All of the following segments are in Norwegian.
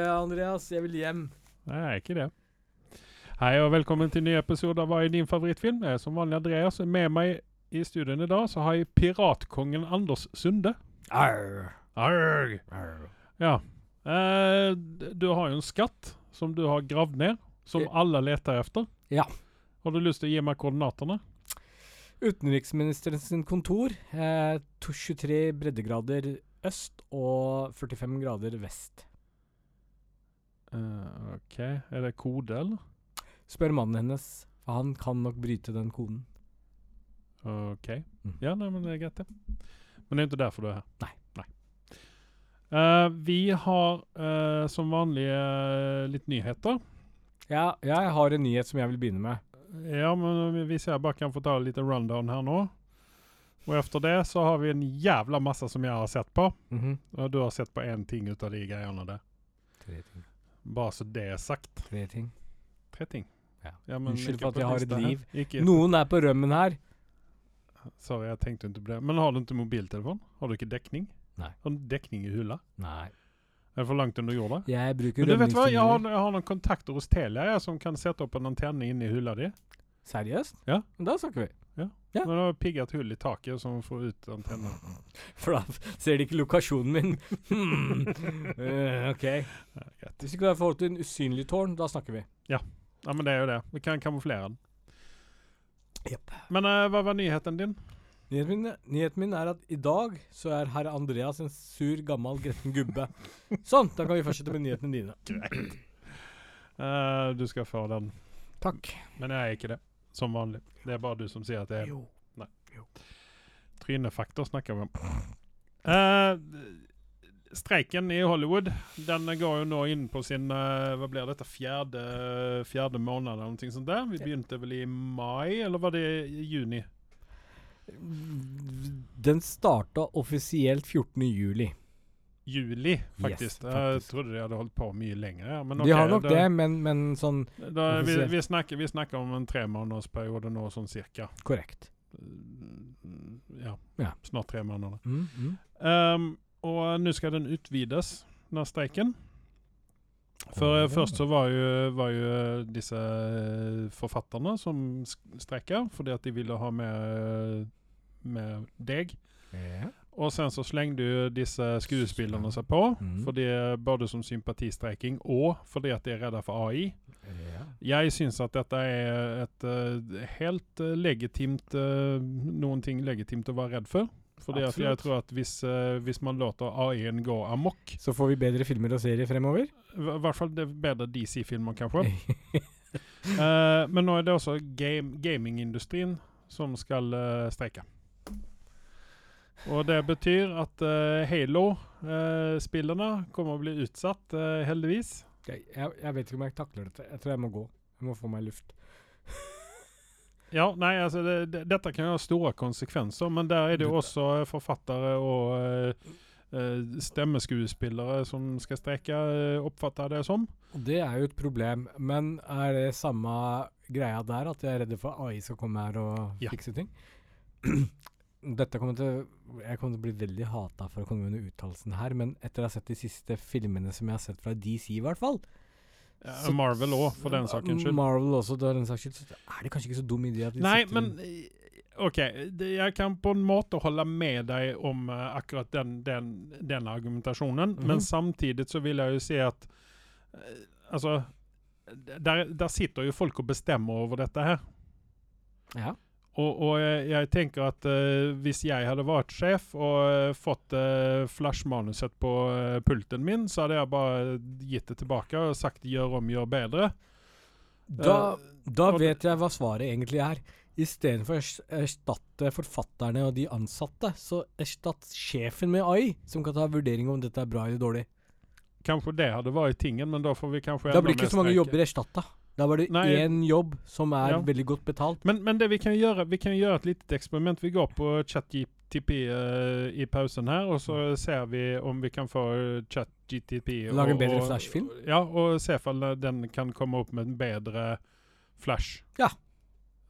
Andreas, jeg vil hjem. Nei, jeg er ikke det. Hei og velkommen til en ny episode av Hva er din favorittfilm? Jeg er som vanlig Andreas. Med meg i studioene i dag så har jeg piratkongen Anders Sunde. Arr. Arr! Ja. Eh, du har jo en skatt som du har gravd ned, som alle leter efter. Ja. Har du lyst til å gi meg koordinatene? Utenriksministerens kontor. Eh, 23 breddegrader øst og 45 grader vest. Eh, OK. Er det kode, eller? Spør mannen hennes, for han kan nok bryte den koden. OK. Mm. Ja, nei, men det er greit, det. Men det er ikke derfor du er her. Nei. Eh, vi har uh, som vanlig litt nyheter. Ja, jeg har en nyhet som jeg vil begynne med. Ja, men hvis jeg bare kan få ta litt rundown her nå. Og efter det så har vi en jævla masse som jeg har sett på. Mhm. Og du har sett på én ting ut av de greiene der. Tre ting. Bare så det er sagt. Tre ting. Tre ting. Ja. Ja, Unnskyld for at jeg har et liv. Noen er på rømmen her. Sorry, jeg tenkte ikke på det. Men har du ikke mobiltelefon? Har du ikke dekning? Nei. Har du dekning i hula? Nei. Er det for langt under jorda? Jeg bruker Men du vet hva, jeg har, jeg har noen kontakter hos Telia jeg, som kan sette opp en antenne inni hula di. Seriøst? Ja. Da snakker vi. Ja. Men du har pigget hull i taket Så får ut antenna. For da ser de ikke lokasjonen min. Hmm. Eh, ok. Ja. Hvis ikke du har forhold til en usynlig tårn, da snakker vi. Ja, men det er jo det. Vi kan kamuflere den. Yep. Men uh, hva var nyheten din? Nyheten min, nyheten min er at i dag så er herr Andreas en sur, gammel, gretten gubbe. Sånn, da kan vi fortsette med nyhetene dine. Greit. Uh, du skal få den. Takk. Men jeg er ikke det. Som vanlig. Det er bare du som sier at det er Jo. Trynefaktor snakker vi om. Uh, streiken i Hollywood den går jo nå inn på sin uh, Hva blir dette? Fjerde, fjerde måned eller noe sånt der? Vi begynte vel i mai, eller var det i juni? Den starta offisielt 14. juli. Juli, faktisk. Yes, Jeg trodde de hadde holdt på mye lenger. Ja. Men De har nok det, det, men, men sånn Da, vi, vi, snakker, vi snakker om en tremånedersperiode nå, sånn cirka. korrekt. Mm, Ja, Ja. snart tre måneder. Mm, mm. Um, og nå skal den utvides, den streiken. For eh, først så var jo, var jo disse eh, forfatterne som streika fordi at de ville ha mer, mer deg. Ja. Og sen så slengde du disse skuespillerne seg på, Mm. fordi, både som sympatistreiking og fordi at de er redde for AI. Yeah. Jeg syns at dette er et uh, helt uh, legitimt uh, Noen ting legitimt å være redd for. Fordi at jeg tror at hvis, uh, hvis man låter AI-en gå amok Så får vi bedre filmer og serier fremover. I hvert fall det bedre DC-filmer, kanskje. uh, men nå er det også game, gamingindustrien som skal uh, streike. Og det betyr at uh, Halo-spillerne kommer å bli utsatt, uh, heldigvis. jeg, jeg, vet ikke om jeg takler dette. Jeg tror jeg må gå. Jeg må få meg luft. Ja, nei, altså det, det, dette kan jo ha store konsekvenser, men der er det jo også eh, forfattere og eh, eh, stemmeskuespillere som skal streike, eh, oppfatter jeg det som. Det er jo et problem. Men er det samme greia der, at jeg er redd for AI skal komme her og Ja. fikse ting? Dette kommer til Jeg kommer til å bli veldig hata for å komme med uttalelsen her, men etter å ha sett de siste filmene som jeg har sett fra DC, i hvert fall Ja, så- Marvel òg, for den sakens skyld. Marvel også, for den saks skyld. Så er det kanskje ikke så dum idé at de Nei, men eh, OK. Jeg kan på en måte holde med deg om uh, akkurat den, den, den argumentasjonen, Mhm. men samtidig så vil jeg jo si at uh, Altså der, der sitter jo folk og bestemmer over dette her. Ja. Og, og jeg, jeg tenker at uh, hvis jeg hadde vært sjef og uh, fått uh, flashmanuset på pulten min, så hadde jeg bare gitt det tilbake og sagt 'gjør om, gjør bedre'. Da, da vet jeg hva svaret egentlig er. Istedenfor å erstatte forfatterne og de ansatte, så erstatt sjefen med AI, som kan ta vurdering om dette er bra eller dårlig. Kanskje det hadde vært tingen, men da får vi kanskje Da blir ikke så mange jobber erstatta. Da var det Nei. én jobb som er Ja. veldig godt betalt. Men, men det vi kan gjøre, vi kan gjøre et lite eksperiment. Vi går på ChatGTP uh, i pausen her, og så ser vi om vi kan få ChatGTP Lage en bedre flashfilm? Ja, og se om den kan komme opp med en bedre flash. Ja.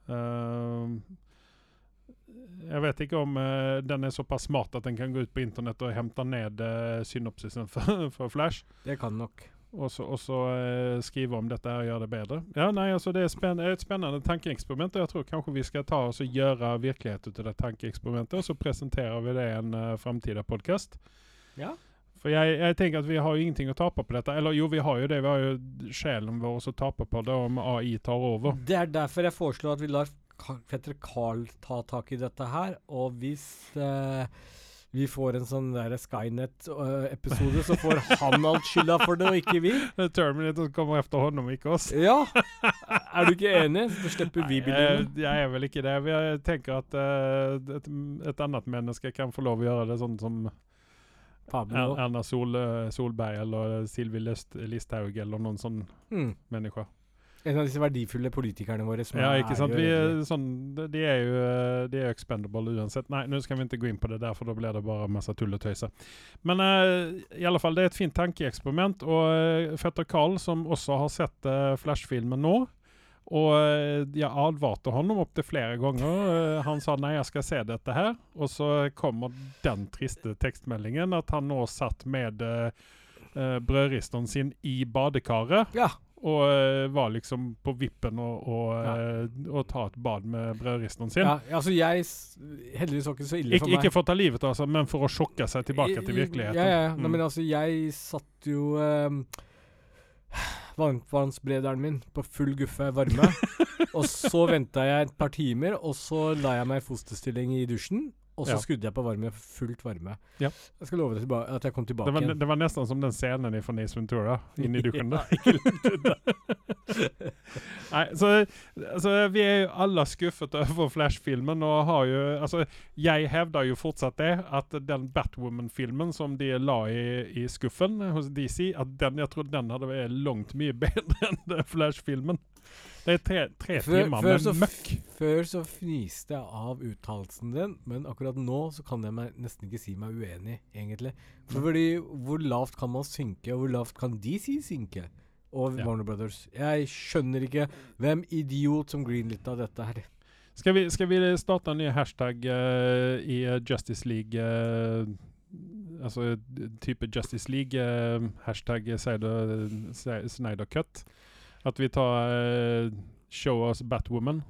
Uh, jeg vet ikke om uh, den er såpass smart at den kan gå ut på internett og hente ned uh, synopsisen for, for Flash. Det kan nok. Och så, eh, skrive om dette og gjøre det bedre. Ja, nei, altså det er spenn et spennende tankeeksperiment. Jeg jag tror kanskje vi skal ta oss og gjøre virkelighet ut av det tankeeksperimentet. Og så presenterer vi det i en uh, framtida podcast. Ja. For jeg, jeg, tenker at vi har jo ingenting å tape på dette. Eller jo, vi har jo det. Vi har jo sjelen vår å tape på det om AI tar over. Det er derfor jeg foreslår at vi lar Petter Carl ta tak i dette her. Og hvis eh, vi får en sånn der Skynet-episode, så får han alt skylda for det, og ikke vi. Terminator kommer etter honom, ikke oss. Ja. Er du ikke enig? Så slipper vi bildet. Jeg, jeg er vel ikke det. Jeg tenker at uh, et, et annet menneske kan få lov å gjøre det sånn som Pablo. Erna Sol, eh, Solberg eller Sylvi Listhaug eller noen sånn mm. mennesker. En av disse verdifulle politikerne våre som ja, ikke sant? Vi sånn, de er jo de er expendable uansett. Nei, nå skal vi ikke gå inn på det der, for da blir det bare masse tull og tøyse. Men uh, i alle fall, det er et fint tankeeksperiment. Og uh, fetter Carl, som også har sett uh, Flash-filmen nå, og eh, jeg advarte honom opp til flere ganger. Eh, han sa nei, jeg skal se dette her. Og så kommer den triste tekstmeldingen at han nå satt med uh, brødristeren sin i badekaret. Ja. Og uh, var liksom på vippen å ja. ta et bad med brødristeren sin. Ja, altså jeg Heldigvis var ikke så ille Ik for meg. Ikke for å ta livet av seg, men for å sjokke seg tilbake til virkeligheten. Ja, ja. Mm. Nei, men altså, jeg satt jo um, varmtvannsbrederen min på full guffe varme. og så venta jeg et par timer, og så la jeg meg i fosterstilling i dusjen. Og så ja. skrudde jeg på varme, fullt varme. Ja. Jeg skal love deg at jeg kom tilbake det var, igjen. Det var nesten som den scenen fra Nace Ventura, inni dukken da. Nei, så altså, Vi er jo alle skuffet over Flash-filmen. og har jo, altså, Jeg hevder jo fortsatt det, at den Batwoman-filmen som de la i, i, skuffen hos DC, at den, jeg trodde den hadde vært langt mye bedre enn Flash-filmen. Det er tre, tre før, timer før med møkk. Før så fniste jeg av uttalelsen din, men akkurat nå så kan jeg meg nesten ikke si meg uenig, egentlig. For fordi hvor lavt kan man synke, og hvor lavt kan de si synke? Og ja. Warner Brothers. Jeg skjønner ikke hvem idiot som greenlitta dette her. Skal vi, skal vi starte en ny hashtag uh, i uh, Justice League uh, Altså type Justice League, hashtag Snyder Cut? At vi tar uh, 'Show us Batwoman'.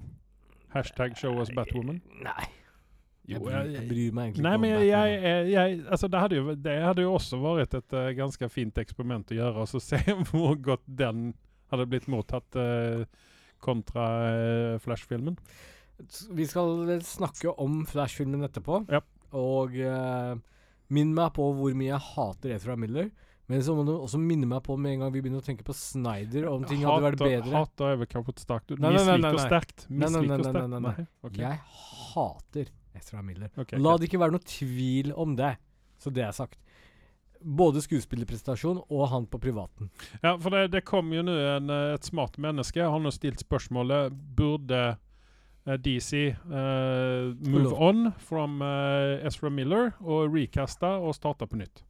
Hashtag 'Show us Batwoman'. Nei. Jo, jeg, bryr, jeg bryr meg egentlig ikke om Batman. jeg, jeg, jeg, altså det, hadde jo, det hadde jo også vært et uh, ganske fint eksperiment å gjøre, og så se hvor godt den hadde blitt mottatt uh, kontra uh, Flash-filmen. Vi skal snakke om Flash-filmen etterpå, ja. og minn meg på hvor mye jeg hater Ezra Miller. Men så må du også minne meg på med en gang vi begynner å tenke på Snyder, om ting hadde vært bedre. Hater er vel kanskje et sterkt. Misliker sterkt. Misliker sterkt. Nei, nei, nei. Jeg hater Ezra Miller. Okay, La det ikke være noe tvil om det. Så det er sagt. Både skuespillerprestasjon og han på privaten. Ja, for det, det kom jo nå et smart menneske. Han har stilt spørsmålet Burde uh, DC uh, move on from uh, Ezra Miller og recaste og starte på nytt?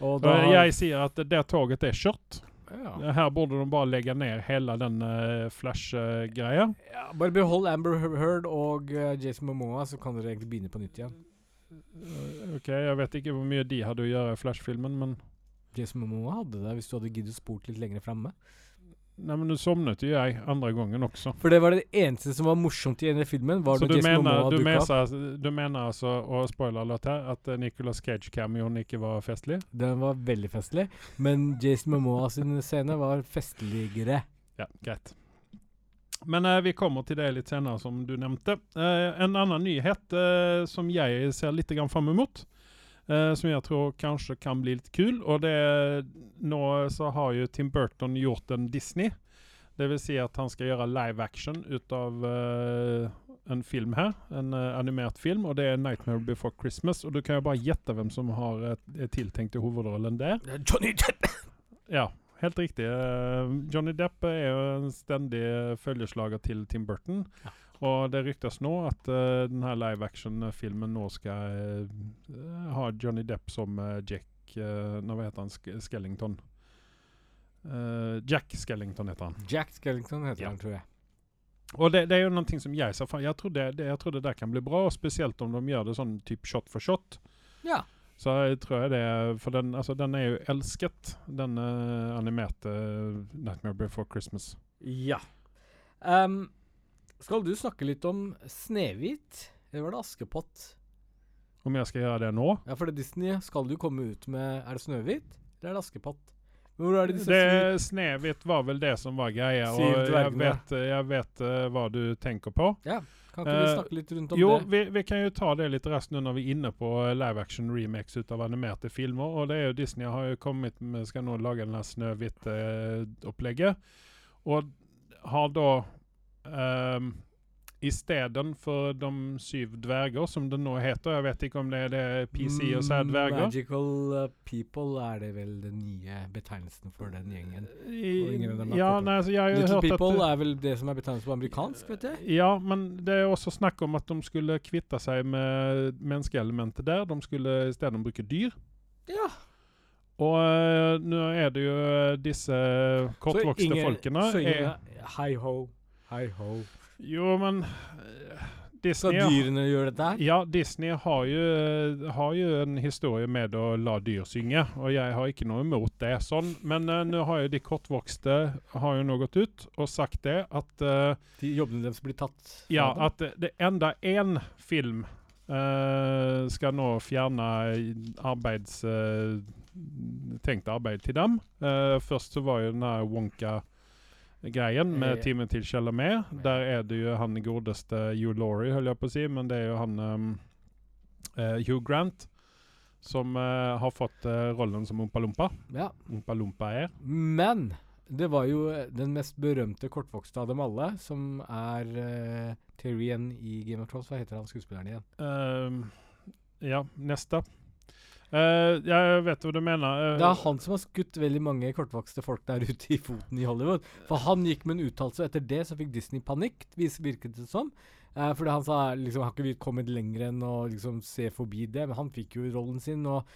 Da, jeg sier at det toget er kjørt. Ja. Her burde de bare legge ned hele den uh, Flash-greia. Ja, bare behold Amber Heard og uh, Jason Momoa, så kan dere egentlig begynne på nytt igjen. Uh, ok, Jeg vet ikke hvor mye de hadde å gjøre i Flash-filmen, men Jason Momoa hadde det hvis du hadde giddet spurt litt lenger framme. Nei, men du sovnet jo jeg andre gangen også. For det var det eneste som var morsomt i denne filmen. Var så du mener, du, mener, du mener altså, og spoiler litt her, at uh, Nicolas Cage-cameoen ikke var festlig? Den var veldig festlig, men Jason Momoa sin scene var festligere. Ja, greit. Men uh, vi kommer til det litt senere, som du nevnte. Uh, en annen nyhet som jeg ser litt fram mot, Uh, som jeg tror kanskje kan bli litt kul. Og det Nå så har jo Tim Burton gjort en Disney. Det vil si at han skal gjøre live action ut av uh, en film her. En uh, animert film, og det er 'Nightmare Before Christmas'. Og du kan jo bare gjette hvem som har uh, tiltenkt i hovedrollen der. Johnny Depp! Ja, helt riktig. Johnny Depp er jo en stendig følgeslager til Tim Burton. Ja. Og det ryktes nå at uh, denne live action-filmen nå skal uh, ha Johnny Depp som uh, Jack uh, Nå heter han? Sk Skellington. Jack Skellington heter han. Jack Skellington heter ja. han, tror jeg. Og det, det, er jo noe som jeg sa Jeg tror det, det, jeg tror det der kan bli bra, spesielt om de gjør det sånn type shot for shot. Ja. Så jeg tror jeg det For den, altså, den er jo elsket, den eh, animerte eh, 'Nightmare Before Christmas'. Ja. Ehm, skal du snakke litt om Snehvit? Eller var det Askepott? Om jeg skal gjøre det nå? Ja, for det er Disney skal du komme ut med Er det Snøhvit, eller er det Askepott? Hvor er det disse Det Snehvit var vel det som var greia, og jeg vet, jeg vet uh, hva du tenker på. Ja, kan ikke vi Eh, snakke litt rundt om Jo, det? vi, vi kan jo ta det litt raskt nå når vi er inne på eh, live action remakes ut av animerte filmer. Og det er jo Disney har jo kommet med Skal nå lage denne Snøhvit-opplegget. og har da um, Istedenfor de syv dverger, som det nå heter Jeg vet ikke om det er det PC og så er Mm. Magical uh, People er det vel den nye betegnelsen for den gjengen. Ja, nei, altså, Little People er vel det som er betegnelsen på amerikansk, vet jeg. Ja, men det er også snakk om at de skulle kvitte seg med menneskeelementet der. De skulle i stedet bruke dyr. Ja. Og eh, nå er det jo disse kortvokste folkene Så ingen Hei ho, hei ho. Jo, men Disney, Skal dyrene gjøre dette? Ja, Disney har jo, eh, har jo en historie med å la dyr synge, og jeg har ikke noe imot det sånn. Men uh, nå har jo de kortvokste har jo nå gått ut og sagt det at uh, De jobbene deres blir tatt? Ja, dem? at det, enda én film uh, skal nå fjerne arbeids... eh, tenkt arbeid til dem. Eh, først så var jo den der Wonka-greien med Eh. Timen til Chalamet. Der er det jo han godeste Hugh Laurie, holdt jeg på å si, men det er jo han um, uh, Hugh Grant som uh, har fått uh, rollen som Ompa Lompa. Ja. Ompa Lompa er. Men det var jo den mest berømte kortvokste av dem alle, som er uh, Tyrion i Game of Thrones. Hva heter han skuespilleren igjen? Ehm, ja, neste. Eh, jeg vet hva du mener. Uh, Det er han som har skutt veldig mange kortvokste folk der ute i foten i Hollywood. For han gikk med en uttalelse, og etter det så fikk Disney panikk, virket det som. Uh, fordi han sa liksom har ikke vi kommet lenger enn å liksom se forbi det, men han fikk jo rollen sin. Og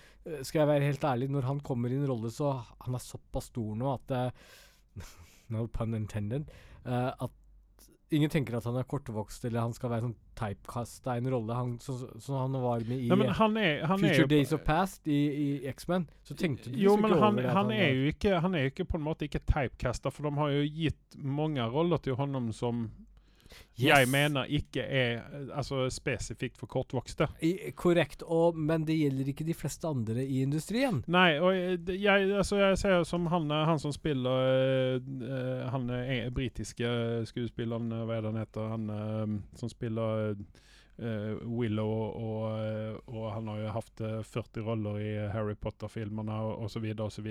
skal jeg være helt ærlig, når han kommer i en rolle så Han er såpass stor nå at No pun intended. at ingen tenker at han er kortvokst, eller han skal være sånn typecasta i en rolle. Han, så, så, han var med i Nei, han er, han er Future er Days of Past i, i X-Men. Så tenkte du Jo, liksom men han, over det. han, er jo ikke, han er jo ikke på en måte ikke typecasta, for de har jo gitt mange roller til honom som jeg mener ikke er eh, altså, spesifikt for kortvokste. I, korrekt, og, men det gjelder ikke de fleste andre i industrien. Nei, og jeg, altså, jeg ser som han, eh, han som spiller eh, eh, Han er britiske skuespilleren, eh, hva er det han heter? Han uh, som spiller eh, Willow, og, eh, og han har jo hatt eh, 40 roller i Harry Potter-filmene osv. osv.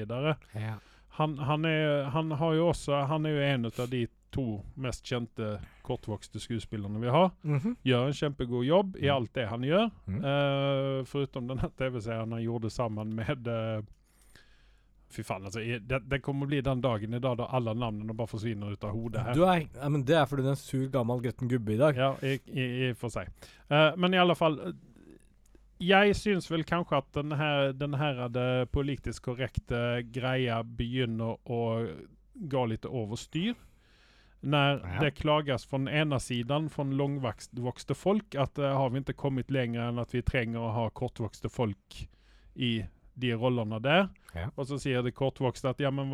Ja. Han, han, er, han har jo også Han er jo en av de to mest kjente kortvokste skuespillerne vi har. Gjør en kjempegod jobb i Mm. alt det han gjør. Mm. Eh, förutom den här tv-serien han gjorde sammen med uh, Fy faen, altså. Det, det kommer bli den dagen i dag da alle navnene bare forsvinner ut av hodet her. Du er, ja, men det er fordi du er en sur, gammel, gretten gubbe i dag. Ja, i, i, i for seg. Uh, men i alle fall eh, Jeg syns vel kanskje at den her, den her politisk korrekte greia begynner å gå litt over styr. Når Ja. det klagas från ena sidan, från långväxta folk at uh, har vi ikke kommet längre enn at vi trenger å ha kortväxta folk i de rollerna der. Ja. Og så sier det kortvokste at ja, men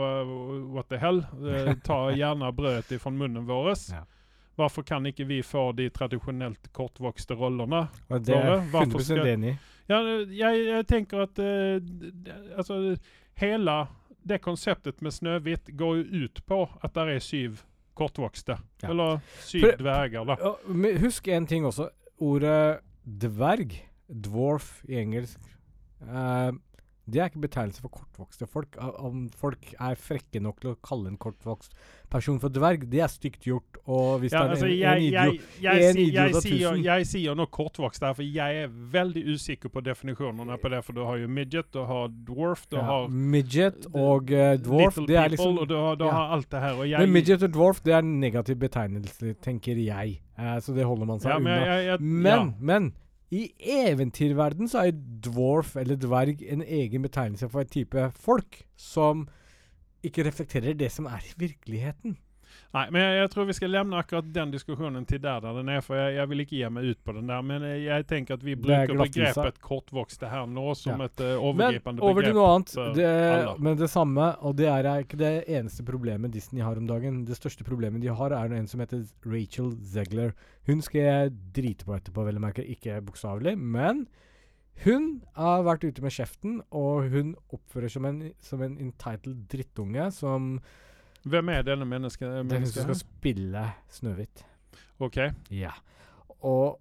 what the hell? uh, ta gjerne brødet ifrån munnen våres. Ja. Varför kan ikke vi få de traditionellt kortvokste rollerna? Og det är Bare, jeg hvorfor 100 skal- enig. Ja, jag, jag tenker at uh, alltså, hela det konceptet med Snövit går ju ut på at det er syv kortvokste. Ja. Eller syv da. Ja, husk en ting også. Ordet dverg, dwarf i engelsk, eh, det er ikke betegnelse for kortvokste folk. Om folk er frekke nok til å kalle en kortvokst person for dverg, det er stygt gjort. Og hvis Ja, det er altså, en, jeg, en idiot jeg, en idiot av tusen. jeg sier nok kortvokst her, for jeg er veldig usikker på definisjonene på det. For du har jo midget, du har dwarf, du ja, har Midget og uh, dwarf, det er liksom og du har, du ja. har alt det her. Og jeg, Men midget og dwarf, det er en negativ betegnelse, tenker jeg. Uh, så det holder man seg ja, men, unna. Men, men i eventyrverden så er dwarf eller dverg en egen betegnelse for en type folk som ikke reflekterer det som er i virkeligheten. Nei, men jeg, jeg tror vi skal lemne akkurat den diskusjonen til der, der den er, for jeg, jeg vil ikke gi meg ut på den der. Men jeg, tenker at vi er bruker begrepet kortvokste her nå som Ja. et uh, Men overgripende over til begrep. noe annet. Det, men det samme, og det er ikke det eneste problemet Disney har om dagen. Det største problemet de har, er en som heter Rachel Zegler. Hun skal jeg drite på etterpå, vel å merke. Ikke bokstavelig, men hun har vært ute med kjeften, og hun oppfører seg som en, som en entitled drittunge som Hvem er denne mennesket? Det er som skal spille Snøhvit. OK. Ja. Og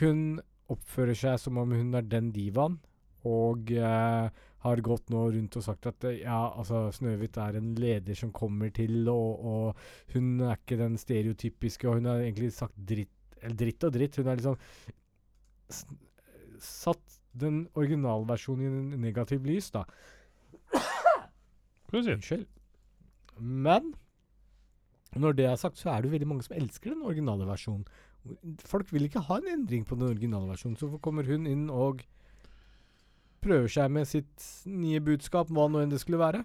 hun oppfører seg som om hun er den divaen, og eh, har gått nå rundt og sagt at eh, ja, altså Snøhvit er en leder som kommer til, og, og hun er ikke den stereotypiske, og hun har egentlig sagt dritt Eller dritt og dritt. Hun har liksom satt den originalversjonen i en negativ lys, da. Unnskyld. Men når det er sagt, så er det jo veldig mange som elsker den originale versjonen. Folk vil ikke ha en endring på den originale versjonen, så kommer hun inn og prøver seg med sitt nye budskap, hva nå enn det skulle være.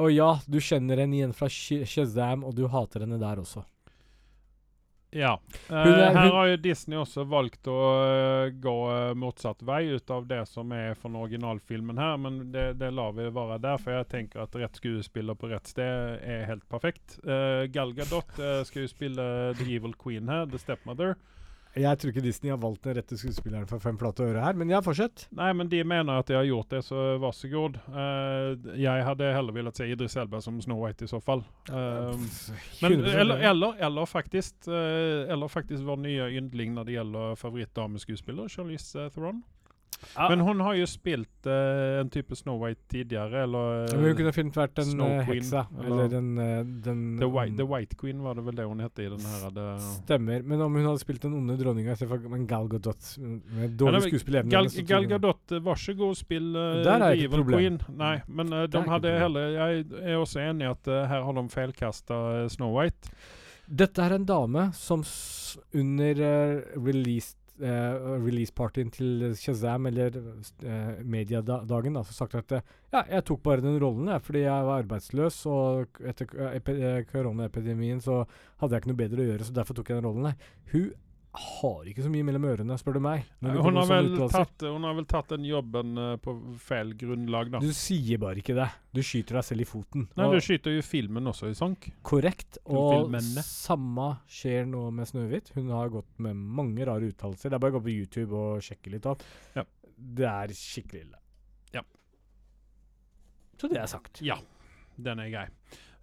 Og ja, du kjenner henne igjen fra Shazam, og du hater henne der også. Ja. Eh, er- her har jo Disney også valgt å eh, gå eh, motsatt vei ut av det som er fra originalfilmen her, men det, det lar vi være der, for jeg tenker at rett skuespiller på rett sted er helt perfekt. Uh, Gal Gadot eh, skal jo spille The Evil Queen her, The Stepmother. Jeg tror ikke Disney har valgt den rette skuespilleren for Fem flate øre her, men ja, fortsett. Nei, men de mener at de har gjort det, så vær så god. Uh, jeg hadde heller villet se Idris Elba som Snow White i så fall. Uh, Men, eller, eller, eller, faktisk, uh, eller faktisk vår nye yndling når det gjelder favorittdameskuespiller, Charlize Theron. Ja. Men hun har jo spilt uh, en type Snow White tidligere, eller Ja, men hun kunne fint vært en Snow eh, Queen, heksa, eller- eller den, eh, den The, White, The White Queen var det vel det hun het i den her det, Stemmer. Men om hun hadde spilt den onde dronninga istedenfor en Gal Gadot med dårlig men skuespillerevne Gal, Gal Gadot, vær så god, spill uh, Der er Evil. Queen. Nei, men eh, er de hadde heller Jeg er også enig i at uh, her har de feilkasta Snow White. Dette er en dame som s under uh, release uh, releasepartyen til Shazam, eller uh, mediadagen, da, så sagt at eh, ja, jeg tok bare den rollen jeg, fordi jeg var arbeidsløs, og etter eh, koronaepidemien så hadde jeg ikke noe bedre å gjøre, så derfor tok jeg den rollen. Nei, hun har ikke så mye mellom ørene, spør du meg. Hun har, uttalelser. tatt, hun har vel tatt den jobben uh, på feil grunnlag, da. Du sier bare ikke det. Du skyter deg selv i foten. Nei, Og- du skyter jo filmen også i sank. Korrekt. Og samme skjer nå med Snøhvit. Hun har gått med mange rare uttalelser. Det er bare å gå på YouTube og sjekke litt opp. Ja. Det er skikkelig ille. Ja. Så det er sagt. Ja, den er grei.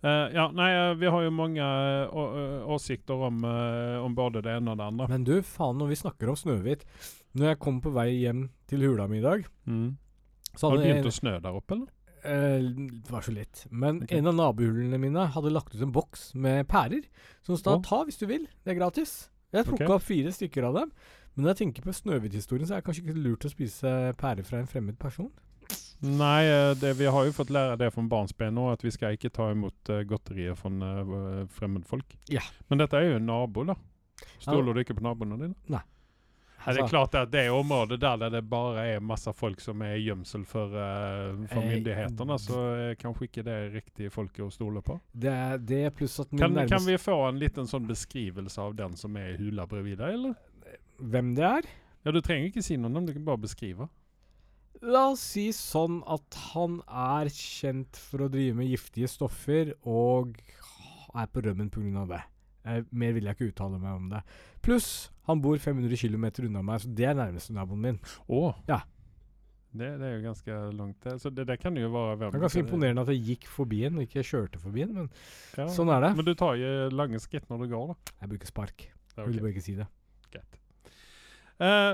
Eh, ja, nei, eh, vi har jo mange eh, åsikter om, uh, om både det ene og det andre. Men du, faen, når vi snakker om Snøhvit Når jeg kom på vei hjem til hula mi i dag, Mm. så Har det begynt å snø der oppe, eller? Det var så litt. Men okay. en av nabohulene mine hadde lagt ut en boks med pærer. Som sa oh. ta hvis du vil, det er gratis. Jeg plukka okay. opp fire stykker av dem. Men når jeg tenker på Snøhvit-historien, så er det kanskje ikke lurt å spise pærer fra en fremmed person. Nei, eh, det, vi har jo fått lære det fra barnsben nå, at vi skal ikke ta imot uh, godterier fra uh, fremmedfolk. Ja. Men dette er jo en nabo, da. Stoler du ikke på naboene dine? Nei. Er det er klart at det er området der, det bare er masse folk som er i gjemsel for, uh, for Eh, myndighetene, så er kanskje ikke det riktige folket å stole på. Det er det pluss at Kan, nærmest... kan vi få en liten sånn beskrivelse av den som er i hula bredvid deg, eller? Hvem det er? Ja, Du trenger ikke si noe om det, du kan bare beskrive. La oss si sånn at han er kjent for å drive med giftige stoffer, og er på rømmen pga. det. Eh, mer vil jeg ikke uttale meg om det. Pluss, han bor 500 km unna meg, så det er nærmeste naboen min. Oh. Ja. Det, det er jo ganske langt. det. Så det, det kan jo være hvem Det er ganske imponerende at jeg gikk forbi en, ikke kjørte forbi en, men Ja. sånn er det. Men du tar jo lange skritt når du går, da. Jeg bruker spark. Okay. Jeg vil bare ikke si det. Greit. Eh,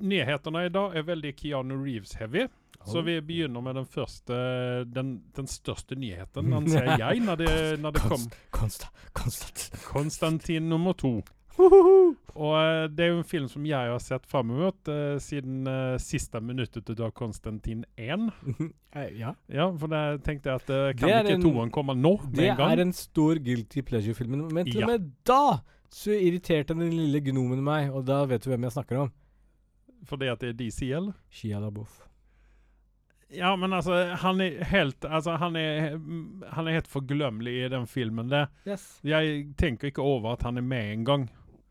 nyhetene i dag er veldig Keanu Reeves-heavy. Så vi begynner med den første Den, den største nyheten, anser jeg, når det, når det kom. Konst, konstant. Konstantin nummer to. Og eh, det er jo en film som jeg har sett fram mot uh, siden uh, siste minuttet av Konstantin 1. Eh, ja. Ja, for da tenkte jeg at uh, kan ikke en- toeren komme nå med Det en gang? er en stor guilty pleasure-film, men til Ja. og med da så irriterte den lille gnomen meg, og da vet du hvem jeg snakker om. Fordi at det er DC, eller? Shia LaBeouf. Ja, men altså, han er helt Altså, han er, han er helt forglemmelig i den filmen. Det, Yes. jeg tenker ikke over at han er med engang.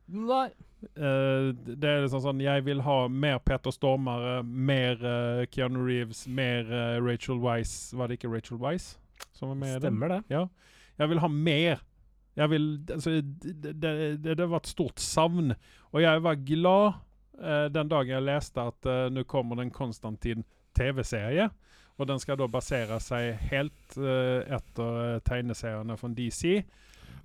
Nei. Uh, det er liksom sånn Jeg vil ha mer Peter Stormare, mer uh, Keanu Reeves, mer uh, Rachel Weisz Var det ikke Rachel Weisz som var med? Stemmer det. Ja. Jeg vil ha mer. Jeg vil Altså, det, det, det, det var et stort savn. Og jeg var glad eh, den dagen jeg leste at uh, nå kommer det en Konstantin TV-serie. Og den skal da basere seg helt eh, etter eh, tegneseriene fra DC.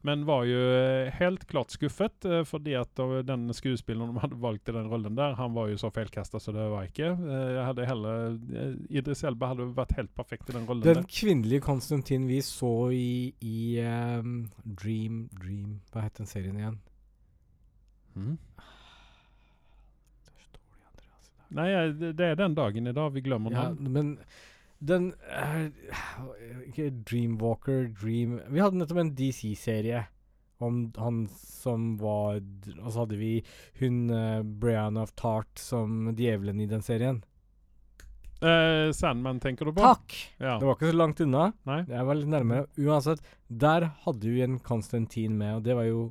Men var jo eh, helt klart skuffet, eh, fordi at eh, den skuespilleren de hadde valgt i den rollen der, han var jo så feilkasta så det var ikke. Eh, jeg hadde heller eh, Idris Elba hadde vært helt perfekt i den rollen Den der. kvinnelige Konstantin vi så i, i um, Dream Dream Hva het den serien igjen? Mhm. Nei, det er den dagen i dag vi glemmer Ja, navn. men den eh, Ikke Dreamwalker, Dream Vi hadde nettopp en DC-serie om han som var Og så hadde vi hun uh, Brianna of Tart som djevelen i den serien. Uh, Sandman tenker du på? Takk! Ja. Det var ikke så langt unna. Nei. Jeg var litt nærmere. Uansett, der hadde vi en Konstantin med, og det var jo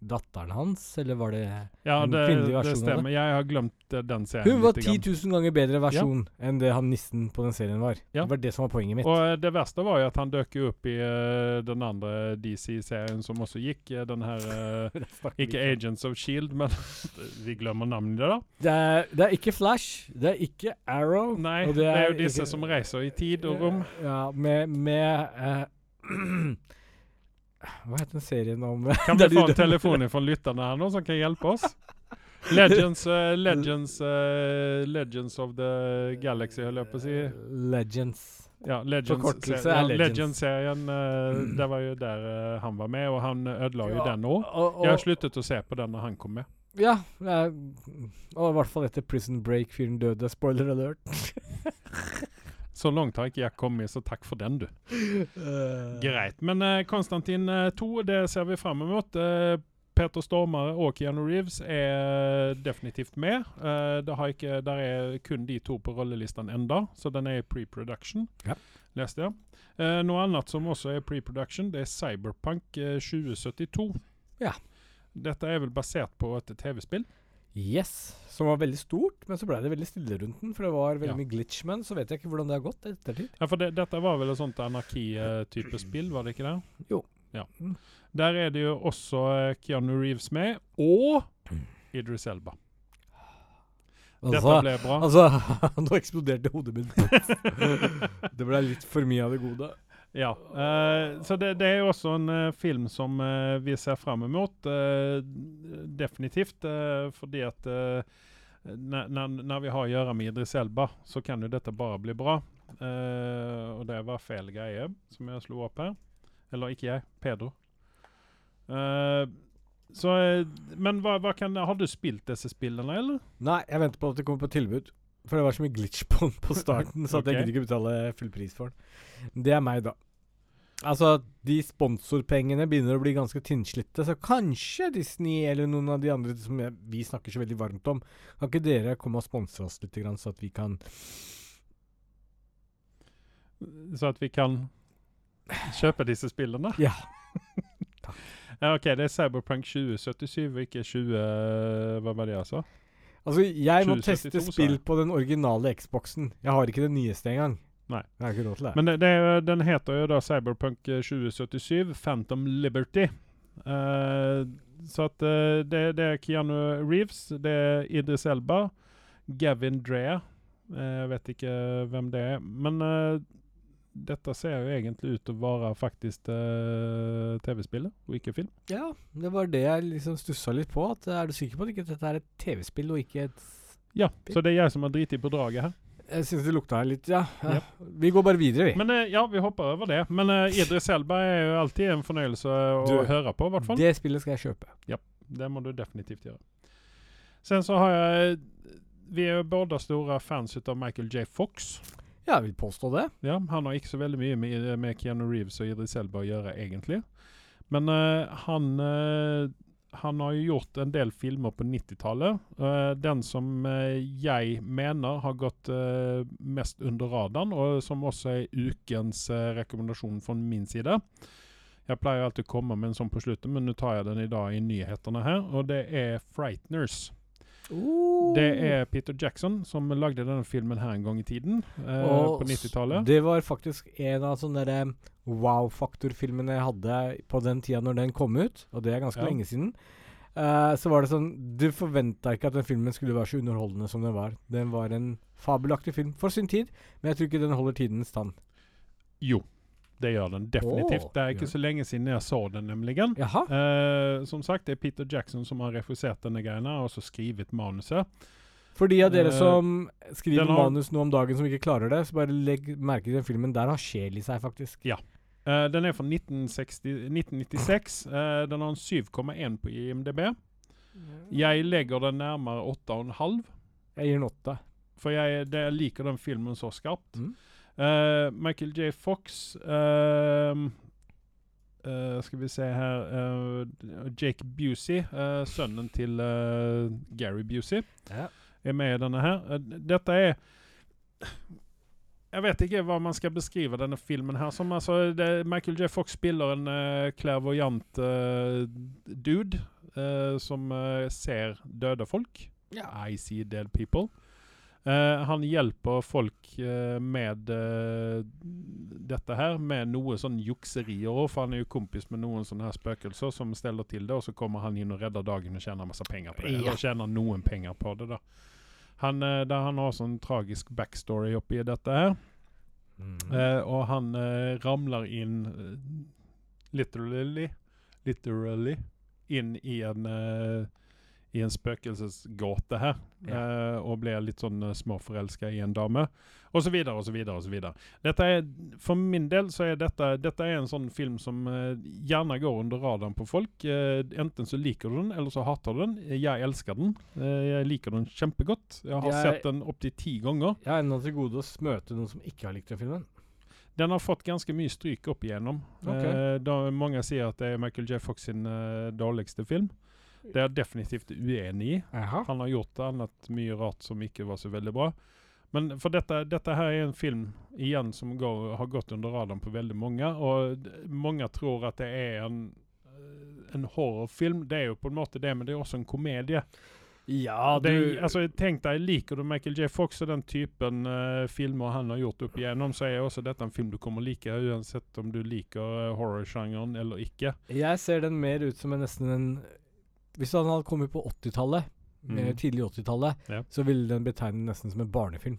datteren hans, eller var det Ja, en det, kvinnelig det versjon av det. stemmer. Jeg har glemt eh, den serien. Hun var 10 000 ganger bedre versjon enn det han nissen på den serien var. Ja. Det var det som var poenget mitt. Og eh, det verste var jo at han dukket opp i uh, den andre DC-serien som også gikk. den her Det vi Ikke. Agents of Shield, men vi glemmer navnet i det, da. Det er, det er ikke Flash, det er ikke Arrow. Nei, og det er, jo disse ikke- som reiser i tid og rom. Ja, med, med eh, Hva heter den serien om Kan vi få en telefon fra lytterne her nå som kan hjelpe oss? Legends, uh, Legends, uh, Legends of the Galaxy, holdt jeg på å si. Legends. Ja, Legends-serien. er Legends. Legends-serien, eh, det var jo der han var med, og han ødela jo Ja, den òg. Jeg har sluttet å se på den når han kom med. Ja, og i hvert fall etter Prison Break-fyren døde. Spoiler alert. Så langt har ikke jeg kommet, så takk for den, du. Greit. Men uh, Konstantin 2, det ser vi fram mot. Uh, Peter Stormare og Keanu Reeves er definitivt med. Uh, det har ikke, der er kun de to på rollelisten enda, så den er i pre-production, Ja. leste jeg. Uh, noe annet som også er pre-production, det er Cyberpunk eh, 2072. Ja. Dette er vel basert på et TV-spill. Yes, som var veldig stort, men så ble det veldig stille rundt den, for det var veldig Ja. mye glitchman, så vet jeg ikke hvordan det har gått ettertid. Ja, for det, dette var vel et sånt anarki-type spill, var det ikke det? Jo. Ja. Mm. Der er det jo også eh, Keanu Reeves med, og Idris Elba. Dette Altså, ble bra. altså Nå eksploderte hodet mitt. det ble litt for mye av det gode. Ja. Uh, så det, det er jo også en uh, film som uh, vi ser fram mot. definitivt. fordi at når vi har å gjøre med Idris Elba, så kan jo dette bare bli bra. Og det var feil greie som jeg slo opp her. Eller ikke jeg, Pedro. Så Men hva, hva kan Har du spilt disse spillene, eller? Nei, jeg venter på at det kommer på tilbud. For det var så mye glitch på den på starten, så okay. jeg gidder ikke betale full pris for den. Det er meg, da. Altså, de sponsorpengene begynner å bli ganske tynnslitte, så kanskje Disney eller noen av de andre som jeg, vi snakker så veldig varmt om, kan ikke dere komme og sponse oss litt, grann, så at vi kan Så at vi kan kjøpe disse spillene? Ja. Ja, OK, det er Cyberpunk 2077, ikke 20 Hva var det jeg sa? Altså, jeg må 2072, teste spill på den originale Xboxen. Jeg har ikke den nyeste engang. Nei. Jeg har ikke råd til det. Men det, det, den heter jo da Cyberpunk eh, 2077, Phantom Liberty. Uh, så at uh, det, det er Keanu Reeves, det er Idris Elba, Gavin Drea Eh, Jeg vet ikke hvem det er. Men eh, dette ser jo egentlig ut til å være faktisk eh, TV-spillet, og ikke film. Ja, det var det jeg liksom stussa litt på. At Er du sikker på at dette er et TV-spill og ikke et Ja, så det er jeg som har driti på draget her. Jeg syns det lukta litt Ja. ja. Vi går bare videre, vi. Men eh, ja, vi hopper over det. Men eh, Idris Elba er jo alltid en fornøyelse å Du, høre på, i hvert fall. det spillet skal jeg kjøpe. Ja, Det må du definitivt gjøre. Sen så har jeg Vi er jo både store fans av Michael J. Fox. Ja, jeg vil påstå det. Ja, han har ikke så veldig mye med, med Keanu Reeves og Idris Elba å gjøre, egentlig. Men uh, han uh, han har jo gjort en del filmer på 90-tallet. Uh, den som eh, jeg mener har gått eh, mest under radaren, og som også er ukens eh, rekommendasjon fra min side. Jeg pleier alltid å komme med en sånn på slutten, men nå tar jeg den i dag i nyhetene her. Og det er 'Frighteners'. Det er Peter Jackson som lagde denne filmen her en gang i tiden. Eh, på 90-tallet. Det var faktisk en av sånne wow-faktor-filmene jeg hadde på den tida når den kom ut, og det er ganske Ja. lenge siden. Eh, så var det sånn Du forventa ikke at den filmen skulle være så underholdende som den var. Den var en fabelaktig film for sin tid, men jeg tror ikke den holder tidens stand. Jo, det gjør den definitivt. Oh, det er ikke så lenge siden jeg så den, nemlig. Eh, som sagt, det er Peter Jackson som har refusert denne greiene, og så skrevet manuset. For de av dere Eh, som skriver har- manus nå om dagen som ikke klarer det, så bare legg merke til den filmen. Der har sjel i seg, faktisk. Eh, den er fra 1960, 1996. Uh, den har en 7,1 på IMDb. Jeg legger den nærmere 8,5. Jeg gir den 8. For jeg, det, jeg liker den filmen så skarpt. Mm. Eh, Michael J. Fox ehm, eh, Skal vi se her eh, Jake Busey, eh, sønnen til Gary Busey, Ja. er med i denne her. Dette er Jeg vet ikke hva man skal beskrive denne filmen her som. Altså, det, Michael J. Fox spiller en uh, clairvoyant uh, dude uh, som uh, ser døde folk. I see dead people. Eh, han hjelper folk uh, med uh, dette her, med noe sånn jukserier. For han er jo kompis med noen sånne her spøkelser som steller til det, og så kommer han inn og redder dagen og tjener masse penger på det. Ja. Eller tjener noen penger på det, da. Han, der han har sånn tragisk backstory oppi dette her. Mm. Og han ramler inn literally literally inn i en i en spøkelsesgåte her. eh, og blir litt sånn uh, småforelska i en dame. Og så videre og så videre og så videre. Dette er, for min del så er dette, dette er en sånn film som eh, gjerne går under radaren på folk. Eh, enten så liker du den, eller så hater du den. Jeg elsker den. Eh, jeg liker den kjempegodt. Jeg har Jeg- sett den opptil ti ganger. Jeg har ennå til gode å møte noen som ikke har likt den filmen. Den har fått ganske mye stryk opp igjennom. Ok. Eh, da mange sier at det er Michael J. Fox sin eh, dårligste film. Det er jeg definitivt uenig i. Aha. Han har gjort annet mye rart som ikke var så veldig bra. Men for dette, dette her er en film igjen som går, har gått under radaren på veldig mange. Og mange tror at det er en, eh, en horrorfilm. Det er jo på en måte det, men det er også en komedie. Ja, Det, du altså, tenk deg, Liker du Michael J. Fox og den typen uh, filmer han har gjort opp igjennom, så er også dette en film du kommer like, uansett om du liker uh, horrorsjangeren eller ikke. Jeg ser den mer ut som en nesten en Hvis han hadde kommet på 80-tallet, eh, Mm. tidlig 80-tallet, Ja. så ville den betegnet nesten som en barnefilm.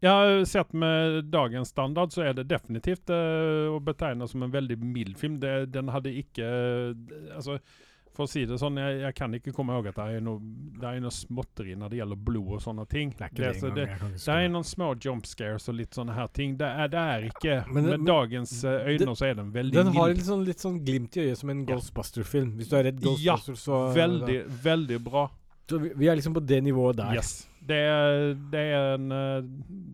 Ja, Sett med dagens standard så er det definitivt uh, å betegne som en veldig mild film. Det, den hadde ikke uh, altså, For å si det sånn, jeg, jeg kan ikke komme ihåg at det er noe, det er noe småtteri når det gjelder blod og sånne ting. Det er ikke det, så det, det er noen små jump scares og litt sånne her ting. Det er, det er ikke Men Med men- dagens eh, øyne så er den veldig Den har litt sånn, litt sånn glimt i øyet som en Ja. Ghostbuster-film. Hvis du er redd Ja, Ghostbusters, så Veldig, veldig bra. Så vi, vi er liksom på det nivået der. Yes. Det er, det er en eh,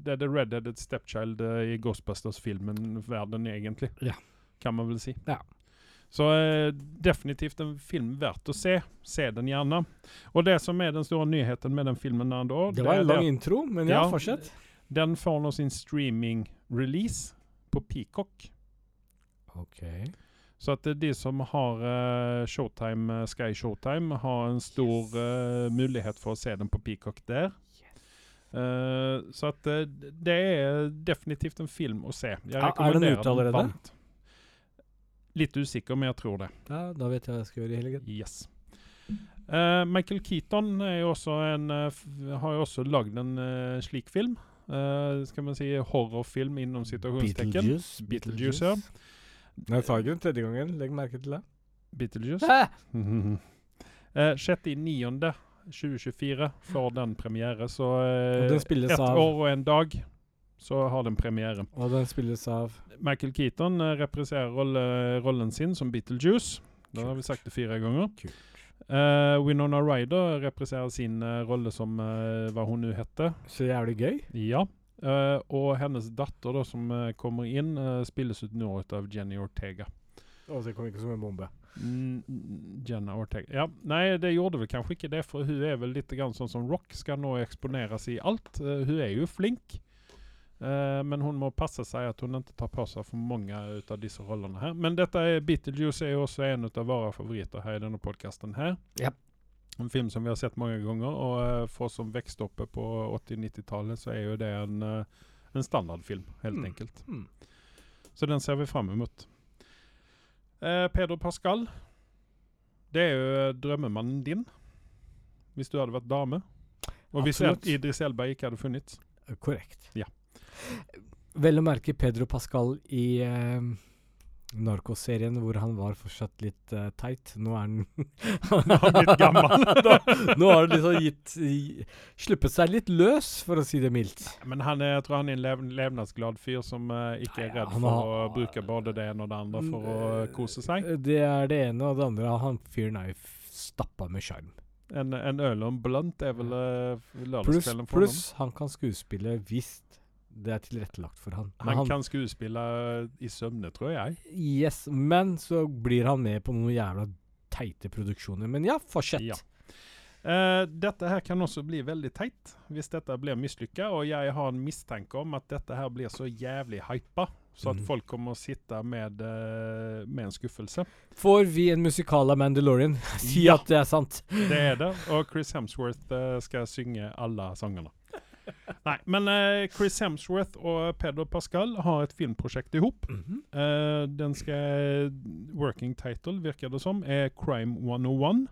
Det er the redheaded stepchild eh, i Ghostbusters-filmen-verden, egentlig. Ja. Kan man vel si. Ja. Så eh, definitivt en film verdt å se. Se den gjerne. Og det som er den store nyheten med den filmen da Det var en lang intro, men ja, Ja. fortsett. Den får nå sin streaming-release på Peacock. OK. Så at er de som har uh, Showtime, eh, Sky Showtime, har en stor eh, mulighet for å se den på Peacock der. Uh, så at uh, det er definitivt en film å se. Jeg er den ute allerede? varmt. Litt usikker, men jeg tror det. Ja, da vet jeg hva jeg skal gjøre i helgen. Yes. Uh, Michael Keaton er jo også en, uh, f har jo også lagd en uh, slik film. Eh, skal man si horrorfilm innom situasjonstekken. Beetlejuice. Beetlejuice, ja. Jeg tar ikke den tredje gangen. Legg merke til det. Beetlejuice. Hæ? Eh, 6.9.2024 får den premiere, så spilles ett år og en dag så har den premiere. Og den spilles av Michael Keaton eh, representerer rolle, rollen sin som Beetlejuice. Da har vi sagt det fire ganger. Kult. Eh, Winona Ryder representerer sin uh, rolle som uh, hva hun nå heter. Så jævlig gøy. Ja. Og hennes datter, da, som kommer inn, spilles ut nå ut av Jenny Ortega. Og det kom ikke som en bombe. Mm, Jenna Ortega. Ja, nei, det gjorde vel kanskje ikke det, for hun er vel litt grann sånn som Rock skal nå eksponeres i alt. Hun er jo flink, eh, men hun må passe seg at hun ikke tar på seg for mange ut av disse rollene her. Men dette er Beetlejuice er jo også en av våre favoritter her i denne podkasten. Ja. En film som vi har sett mange ganger, og eh, for oss som vokste opp på 80-90-tallet, så er jo det en, eh, en standardfilm, helt Mm. enkelt. Mm. Så den ser vi fram imot. Eh, Pedro Pascal. Det er jo eh, drømmemannen din. Hvis du hadde vært dame. Og hvis Absolutt. Idris Elba ikke hadde funnits. Korrekt. Ja. Vel å merke Pedro Pascal i eh, Narkos-serien, hvor han var fortsatt litt uh, teit. Nå er han Han har blitt gammel. Da- Nå har han liksom gitt i- Sluppet seg litt løs, for å si det mildt. Men han er, jeg tror han er en lev levnadsglad fyr som uh, ikke er redd for har- å bruke både det ene og det andre for å Mm, kose seg. Det er det ene, og det andre han fyren er jo stappa med sjarm. En, en øl og en blunt er vel uh, lørdagskvelden for pluss han kan skuespille hvis det er tilrettelagt for han. Men Han, kan skuespille i søvne, tror jeg. Yes, men så blir han med på noen jævla teite produksjoner. Men ja, fortsett. Ja. Uh, dette her kan også bli veldig teit hvis dette blir mislykka, og jeg har en mistanke om at dette her blir så jævlig hypa, så at Mhm. folk kommer å sitte med, uh, med en skuffelse. Får vi en musikal av Mandalorian? si Ja. at det er sant. Det er det, og Chris Hemsworth uh, skal synge alle sangene. Nei, men uh, Chris Hemsworth og Pedro Pascal har et filmprosjekt i hop. Eh, den skal Working title, virker det som, er Crime 101.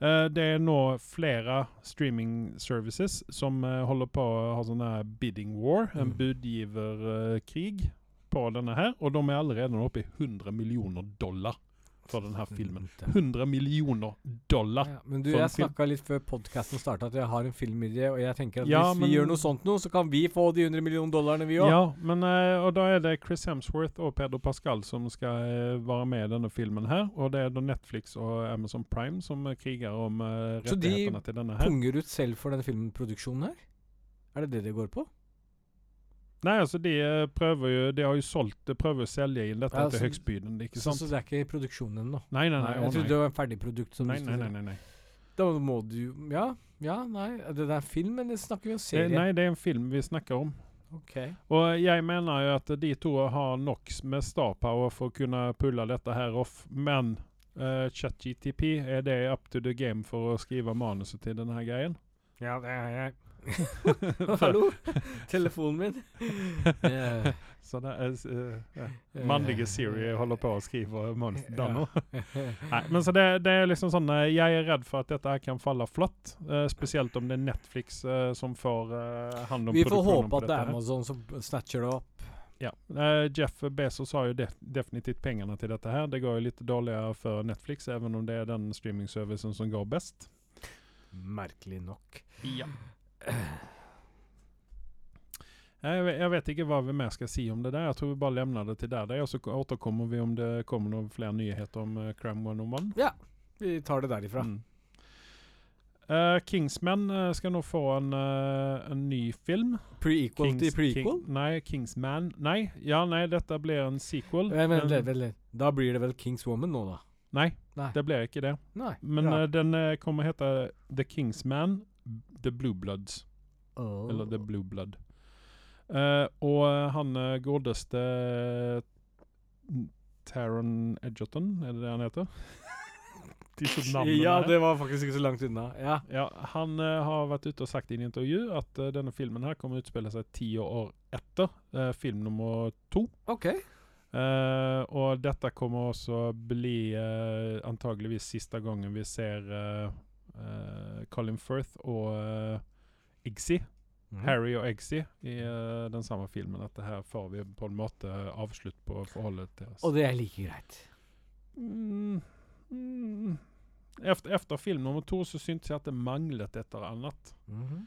Uh, det er nå flere streaming services som eh, holder på å ha sånn bidding war, en Mm. budgiverkrig, på denne her. Og de er allerede oppe i 100 millioner dollar for denne filmen. 100 millioner dollar! Ja, men du, jeg snakka litt før podkasten starta at jeg har en filmidé, og jeg tenker at Ja, hvis men- vi gjør noe sånt nå, så kan vi få de 100 millioner dollarene, vi òg. Ja, men eh, og da er det Chris Hemsworth og Pedro Pascal som skal eh, være med i denne filmen her. Og det er da Netflix og Amazon Prime som eh, kriger om de rettighetene til denne her. Så de Punger ut selv for denne filmproduksjonen her? Er det det det går på? Nei, altså de eh, prøver jo De har jo solgt prøver å selge inn dette Ja, til så- høgstbydende, ikke sant? så det er ikke i produksjonen ennå? Nei, nei, nei. jeg trodde det var en ferdig produkt. Som Nei, nei, nei, nei, nei. Da må du Ja, ja, nei. Det er en film, eller snakker vi om Det, serie? nei, det er en film vi snakker om. Ok. Og jeg mener jo at de to har nok med star power for å kunne pulle dette her off, men uh, ChatGTP, er det up to the game for å skrive manuset til denne her greien? Ja, det er jeg. Hallo? Telefonen min. yeah. Så det er uh, ja. eh, Mannlige Siri holder på å skrive monster nå. Nei, men så det, det er liksom sånn eh, Jeg er redd for at dette her kan falle flatt. Uh, spesielt om det er Netflix uh, som får eh, hand om Vi får håpe at det er. Amazon som snatcher det opp. Ja. Eh, Jeff Bezos har jo def definitivt pengarna til dette her. Det går jo litt dårligere for Netflix, even om det er den streamingservicen som går best. Merkelig nok. Ja. Jeg, vet ikke hva vi mer skal si om det der. Jeg tror vi bare lemner det til der. Og så återkommer vi om det kommer noen flere nyheter om uh, Cram 101. Vi tar det derifra. Mm. Uh, Kingsman uh, skal nå få en, uh, en ny film. Pre-equal til prequel? King, nei, Kingsman Nei, ja, nei, dette blir en sequel. Vent, vent, En- vent. Da blir det vel Kingswoman nå, da? Nei, Nei. det blir ikke det. Nei. Men eh, den eh, kommer hete The Kingsman, The Blue Bloods. Oh. Eller The Blue Blood. Uh, og eh, han eh, godeste Taron Edgerton, er det det han heter? Navnene Ja, det var faktisk ikke så langt unna. Ja. Ja, han uh, har vært ute og sagt i en intervju at uh, denne filmen her kommer å utspille seg ti år etter film nummer to. OK. Uh, og dette kommer også bli uh, antageligvis siste gangen vi ser eh, eh, Colin Firth og uh, Iggsy, Mm. Harry og Eggsy, i uh, den samme filmen. At det her får vi på en måte avslutt på forholdet deres. Og det er like greit. Mm, mm. Efter, efter film nummer to så syntes jeg at det manglet et eller annet. -hmm.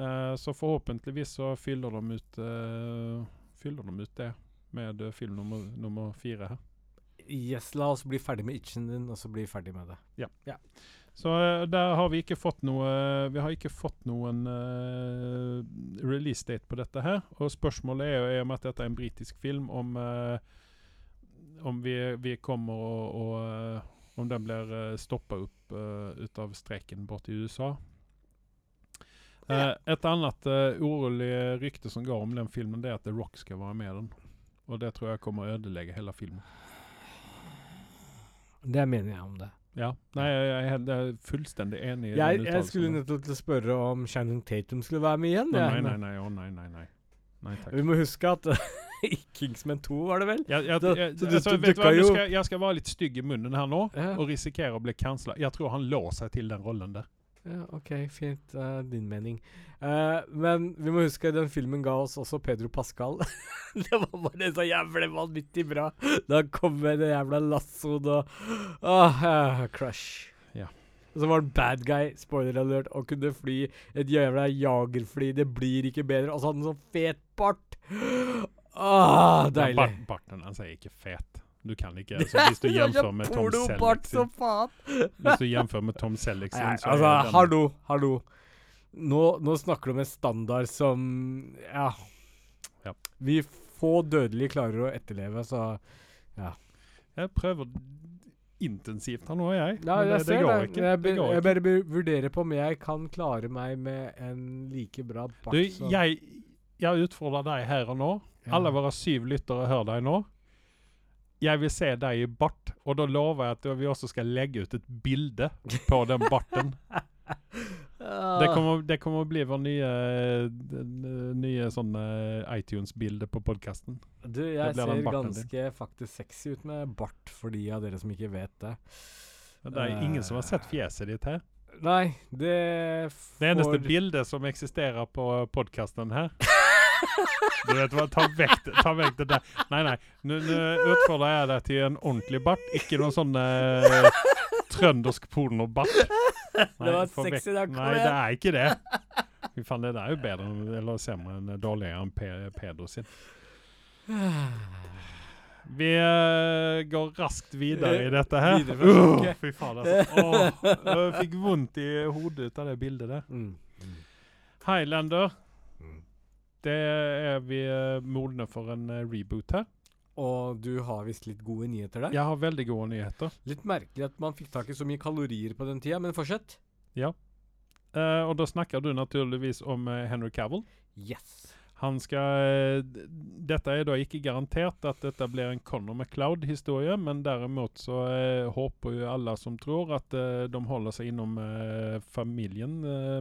Uh, så forhåpentligvis så fyller de ut uh, Fyller de ut det med eh, film nummer, nummer fire her. Yes, la oss bli ferdig med itchen din, og så bli ferdig med det. Så eh, der har vi ikke fått noe Vi har ikke fått noen uh, release date på dette her. Og spørsmålet er jo i og med at dette er en britisk film, om uh, om vi, vi kommer og, og Om den blir uh, stoppa opp uh, ut av streken borte i USA. Eh, et annet uh, urolig rykte som går om den filmen, det er at The Rock skal være med i den. Og det tror jeg kommer å ødelegge hele filmen. Det mener jeg om det. Ja. Nei, jeg, er fullstendig enig i Jeg, jeg skulle nettopp til å spørre om Shannon Tatum skulle være med igjen. Nei, jeg, nei, nei. Å, nei, nei, nei. Nei takk. Vi må huske at i Kingsman 2 var det vel? Jeg, jeg, Da- jeg, du- altså, du vet du hva? skal, jeg skal være litt stygg i munnen her nå Ja. og risikere å bli cancela. Jeg tror han lå seg til den rollen der. Ja, OK, fint. Uh, din mening. Uh, men vi må huske den filmen ga oss også Pedro Pascal. det var bare så jævlig vanvittig bra. Da kom med det jævla lassoen og Åh, uh, crush. Ja. Og så var han bad guy, spoiler alert, og kunne fly et jævla jagerfly. Det blir ikke bedre. Og så hadde han sånn fet bart. Men deilig. Bart, barten hans er ikke fet. Du kan ikke altså, Hvis du jamfører med Tom Selleck. Hvis du jamfører med Tom Selleck sin, så altså, er den hallo, hallo. Nå, nå snakker du om en standard som Ja. Ja. Vi få dødelige klarer å etterleve, så Jeg prøver intensivt her nå, jeg. Ja, jeg det, ser det går det. Jeg, Det går ikke. jeg bare vurderer på om jeg kan klare meg med en like bra bart Du, jeg, jeg utfordrer deg her og nå. Ja. Alle våre syv lyttere hører deg nå. Jeg vil se deg i bart, og da lover jeg at vi også skal legge ut et bilde på den barten. Ah. Det kommer, det kommer å bli vår nye, nye sånn eh, iTunes-bilde på podkasten. Du, jeg ser ganske din. faktisk sexy ut med bart, for de av dere som ikke vet det. Det er ingen som har sett fjeset ditt her. Nei, det Det eneste bildet som eksisterer på podkasten her Du vet hva, ta vekk, ta vekk det der. Nei, nei. Nå utfordrer jeg deg til en ordentlig bart, ikke noen sånn eh, trøndersk pornobart. Det var sexy da, kom Nei, det er ikke det. Fy faen, det der er jo bedre eller sämre enn dårligere enn Pedo sin. Vi uh, går raskt videre i dette her. Sjokket. fy faen, altså. Oh, jeg fikk vondt i hodet ut av det bildet der. Mm. Mm. Highlander. Det er vi eh, modne for en eh, reboot her. Og du har visst litt gode nyheter der. Jeg har veldig gode nyheter. Litt merkelig at man fikk tak i så mye kalorier på den tida, men fortsett. Eh, og da snakker du naturligvis om uh, Henry Cavill. Yes. Han skal uh, Dette er da ikke garantert at dette blir en Connor-McLeod-historie, men derimot så håper jo alle som tror at de holder seg innom familien eh,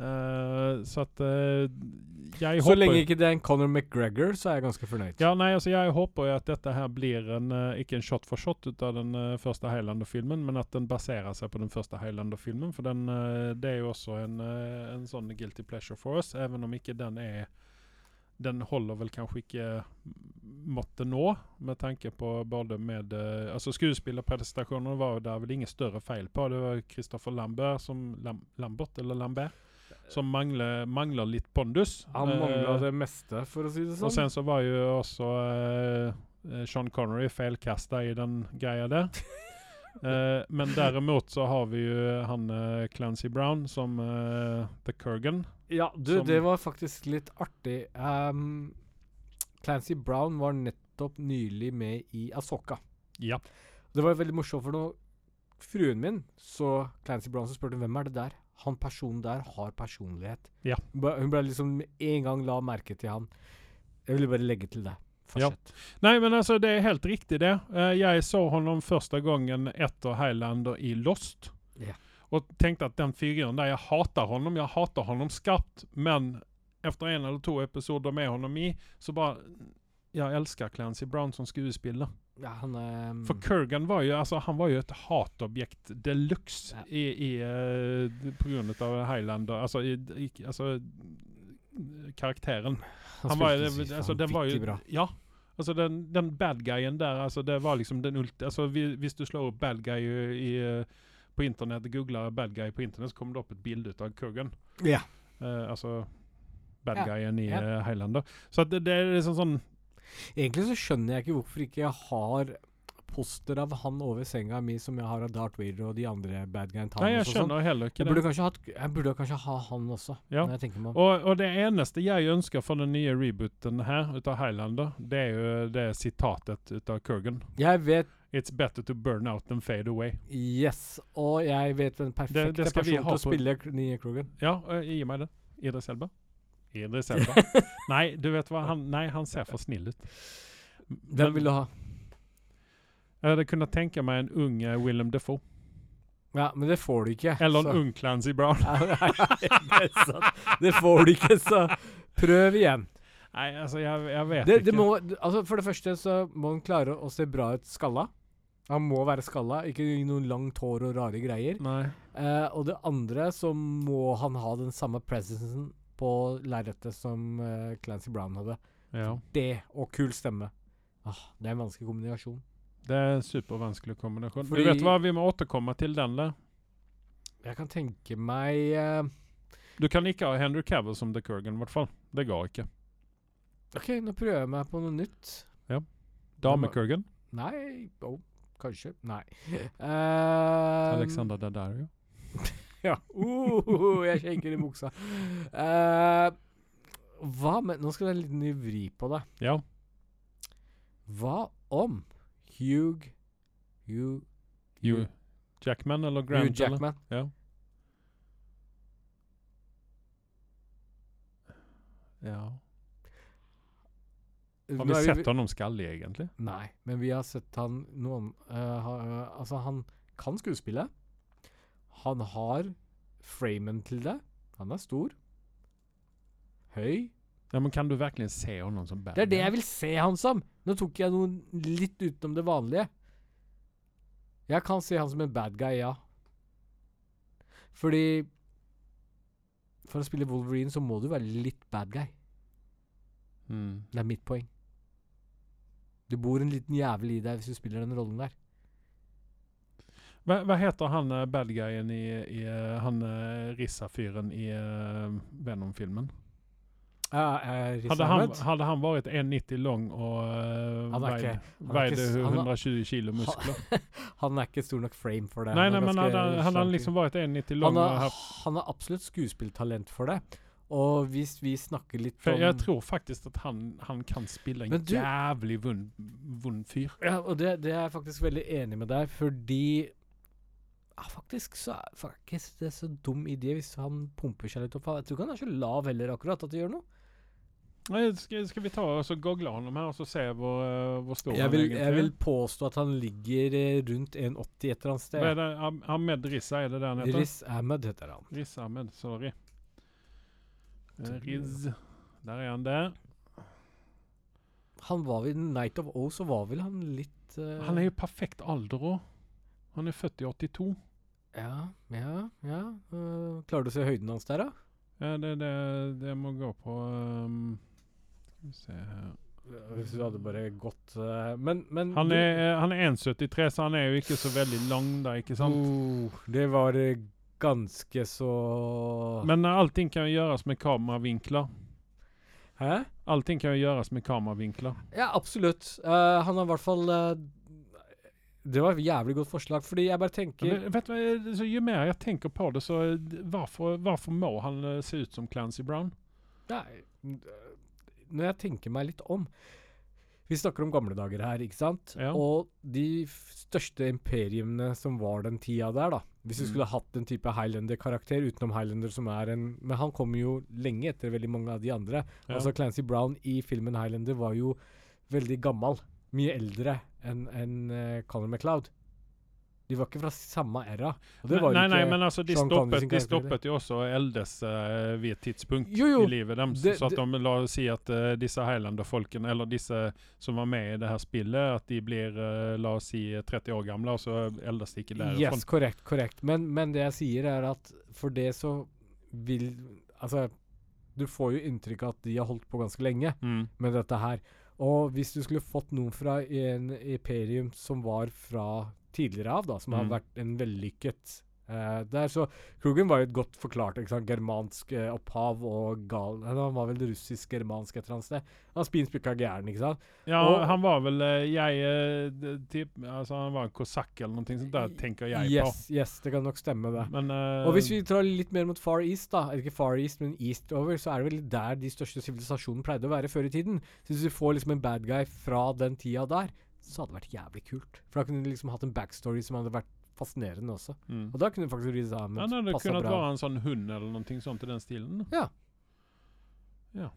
Eh, så at uh, jeg Så lenge ikke det er en Conor McGregor, så er jeg ganske fornøyd. Ja, nei, altså jeg håper jo at dette her blir en, uh, ikke en shot for shot ut av den første Highlander-filmen, men at den baserer seg på den første Highlander-filmen, for den, det er jo også en, en sånn guilty pleasure for oss, even om ikke den er den holder vel kanskje ikke måtte nå, med tanke på både med uh, Altså Skuespillerprestasjonene var der vel ingen større feil på. Det var Christopher Lambert som Lam, Lambert, eller Lambert, som mangler, mangler litt pondus. Han mangler uh, det meste, for å si det sånn. og sen så var jo også eh, Sean Connery feilkasta i den greia der. uh, men derimot så har vi jo han Clancy Brown som The Kurgan. ja, du, som- det var faktisk litt artig. Um, Clancy Brown var nettopp nylig med i Asoka. Ja. Det var veldig morsomt, for noe fruen min så Clancy Brown, så spurte hvem er det der? Han personen der har personlighet. Ja. Hun ble, liksom en gang la merke til han. Jeg ville bare legge til det. Ja. Nei, men altså, det er helt riktig det. Uh, jeg så honom første gangen etter Highlander i Lost. Ja. Og tenkte at den figuren der, jeg hater honom. Jeg hater honom skarpt. Men efter en eller to episoder med honom i, så bare Jeg elsker Clancy Brown som skuespiller. Ja, han um, For Kurgan var jo, altså, han var jo et hatobjekt de luxe Ja. i, i, eh, på grunn av Highlander. Altså, i, i, altså karakteren. han Han var, altså, den var jo bra. Ja. Altså den, den bad guyen der, altså det var liksom den ulti... Altså vi, hvis du slår opp bad guy i, i, på internett, googler bad guy på internett, så kommer det opp et bilde av Kurgan. Ja. Uh, altså bad Ja, guyen i ja. eh, Highlander. Så det, det er liksom sånn Egentlig så skjønner jeg ikke hvorfor ikke jeg har poster av han over senga mi som jeg har av Darth Vader og de andre bad guy Nei, jeg sånn. skjønner heller ikke Jeg det. burde, kanskje hatt, jeg burde kanskje ha han også, Ja. når jeg tenker meg om. Og, og det eneste jeg ønsker for den nye rebooten her, ut av Highlander, det er jo det sitatet ut av Kurgan. Jeg vet It's better to burn out than fade away. Yes, og jeg vet den perfekte det det personen til å spille nye Krogan. Ja, gi meg det. Idris Elba. Idris desember. nei, du vet hva, han, nei, han ser for snill ut. Hvem vil du ha. Jeg hadde kunnet tenke meg en ung eh, Willem Defoe. Ja, men det får du ikke. Eller så- en ung Clancy Brown. Det, får du ikke, så prøv igjen. Nei, altså, jeg, jeg vet Det, ikke. det må, altså for det første så må han klare å se bra ut skalla. Han må være skalla, ikke i noen langt hår og rare greier. Nei. Eh, og det andre så må han ha den samme presensen på lerretet som uh, Clancy Brown hadde. Ja. Det og kul stemme. Ah, det er en vanskelig kombinasjon. Det er en supervanskelig kombinasjon. Fordi- Du vet hva, vi må återkomme til den der. Jeg kan tenke meg uh, Du kan ikke ha Henry Cavill som The Kurgan, i hvert fall. Det går ikke. OK, nå prøver jeg meg på noe nytt. Ja. Dame-Kurgan. Nei oh, Kanskje. Nei. Uh, Alexander Daddario. Ja. Uh, jeg skjenker i buksa. Uh, hva med Nå skal det ha en liten vri på det. Ja. Hva om Hugh Hugh, Hugh Jackman eller Grant? Hugh Jackman Eller? Ja. ja. Har vi, vi sett sett honom skallig, egentlig? Nei, men vi har sett han noen uh, ha, Altså, han kan skuespille. Han har framen til det. Han er stor. Høy. Ja, men kan du virkelig se honom som bad Det er det jeg vil se han som! Nå tok jeg noe litt utenom det vanlige. Jeg kan se han som en bad guy, ja. Fordi For å spille Wolverine så må du være litt bad guy. Mm. Det er mitt poeng. Det bor en liten jævel i deg hvis du spiller den rollen der. Hva, hva heter han uh, bad guyen i, i eh, han uh, Rissa-fyren i eh, Venom-filmen? Ja, uh, Riz Hadde han, hadde han vært 1,90 lang og uh, Han veide, veide ikke s- han er- 120 kilo muskler? Han er ikke stor nok frame for det. nei, Han nei, men hadde, hadde han liksom vært 1,90 lang han har, han absolutt skuespilltalent for det. Og hvis vi snakker litt om jeg tror faktisk at han, han kan spille en du- jævlig vond fyr. Ja, og det, det er jeg faktisk veldig enig med deg, fordi ja, Faktisk så er faktisk det er så dum idé hvis han pumper seg litt opp. Jeg tror ikke han er så lav heller, akkurat, at det gjør noe. Skal, skal vi ta og så google honom her og så se hvor, uh, hvor stor Jeg han vil, egentlig jeg vil er? påstå at han ligger eh, rundt 1,80 et eller annet Hva sted. er det? Ahmed Rissa, er det det han heter? Riz Ahmed heter han. Riz Ahmed, sorry. Eh, Riz. Der er han der. Han var vel Night of O, så var vel han litt uh... Han er jo perfekt alder òg. Han er født i 82. Ja, ja, ja. Uh, klarer du å se høyden hans der, da? Ja, det, det, det må gå på um, Skal vi se her Hvis du hadde bare gått eh, Men, men Han er, eh, han er 1,73, så han er jo ikke så veldig lang, da, ikke sant? Uh, det var ganske så Men allting kan jo gjøres med kameravinkler. Hæ? Allting kan jo gjøres med kameravinkler. Ja, absolutt. Uh, han har i hvert fall eh, Det var et jævlig godt forslag, fordi jeg bare tenker Men, vet du, hva, så Jo mer jeg tenker på det, så hvorfor, må han eh, se ut som Clancy Brown? Nei, eh, når jeg tenker meg litt om Vi snakker om gamle dager her, ikke sant? Ja. Og de største imperiumene som var den tida der, da. Hvis du Mm. skulle hatt en type Highlander-karakter utenom Highlander, som er en Men han kommer jo lenge etter veldig mange av de andre. Ja. Altså Clancy Brown i filmen Highlander var jo veldig gammel. Mye eldre enn en, uh, Conor MacLeod. De var ikke fra samme era. Nei, nei, men altså, de stoppet, de stoppet jo også å eldes uh, ved et tidspunkt Jo, jo. i livet deres. Så at de la oss si at uh, disse Highlander-folkene, eller disse som var med i det her spillet, at de blir uh, la oss si 30 år gamle, og så eldes de ikke der. Yes, korrekt, korrekt. Men, men det jeg sier, er at for det så vil Altså, du får jo inntrykk av at de har holdt på ganske lenge Mm. med dette her. Og hvis du skulle fått noen fra en imperium som var fra tidligere av, da, som Mm. har vært en vellykket Eh, der så Krugen var jo et godt forklart ikke sant, germansk uh, opphav og gal Han var vel russisk-germansk et eller annet sted. Han spinspikka gæren, ikke sant? Ja, Og- han var vel uh, jeg typ, altså Han var en kosakk eller noe sånt. Der tenker jeg yes, yes, det kan nok stemme, det. Men Og hvis vi drar litt mer mot Far East, da, ikke Far East, men Eastover, så er det vel der de største sivilisasjonene pleide å være før i tiden. Så hvis vi får liksom en bad guy fra den tida der, så hadde det vært jævlig kult. For da kunne de liksom hatt en backstory som hadde vært fascinerende også. mm. Og da kunne faktisk Riz Ahmed Ja, det kunne bra. være en sånn hund eller noe sånt i den stilen. Ja. Ja.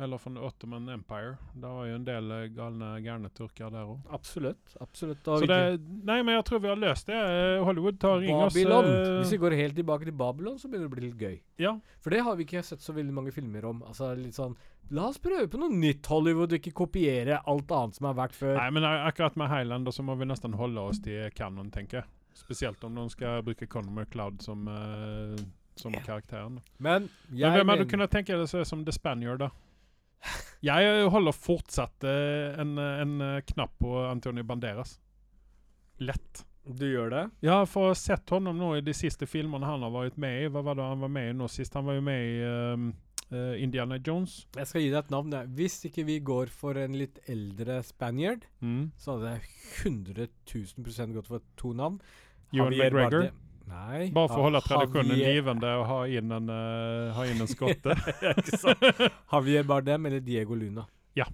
Eller från Ottoman Empire. Det var jo en del eh, galne, gærne turker der òg. Absolutt. absolutt. Så det Nei, men jeg tror vi har løst det. Eh, Hollywood, tar ring oss. Babylon. Uh, Hvis vi går helt tilbake til Babylon, så begynner det å bli litt gøy. Ja. For det har vi ikke sett så veldig mange filmer om. Altså litt sånn La oss prøve på noe nytt Hollywood, ikke kopiere alt annet som har vært før. Nei, men akkurat med Highlander så må vi nesten holde oss til canon, tenker jeg. Spesielt om noen skal bruke Conor McCloud som, uh, som karakteren. Men Men hvem hadde du kunnet tenke deg som The Spaniard, da? Jeg holder fortsatt eh, en, eh, en eh, knapp på Antonio Banderas. Lett. Du gjør det? Ja, Jeg har ha sett honom nå i de siste filmene han har vært med i. Hva var det han var med i nå sist? Han var jo med i um, uh, Indiana Jones. Jeg skal gi deg et navn. Ja. Hvis ikke vi går for en litt eldre Spaniard, Mm. så hadde jeg 100 000 gått for to navn. Ewan McGregor. Bardem- Nei. Bare for å holde tradisjonen levende og ha inn en, uh, ha inn en skotte. Javier Bardem eller Diego Luna. Ja.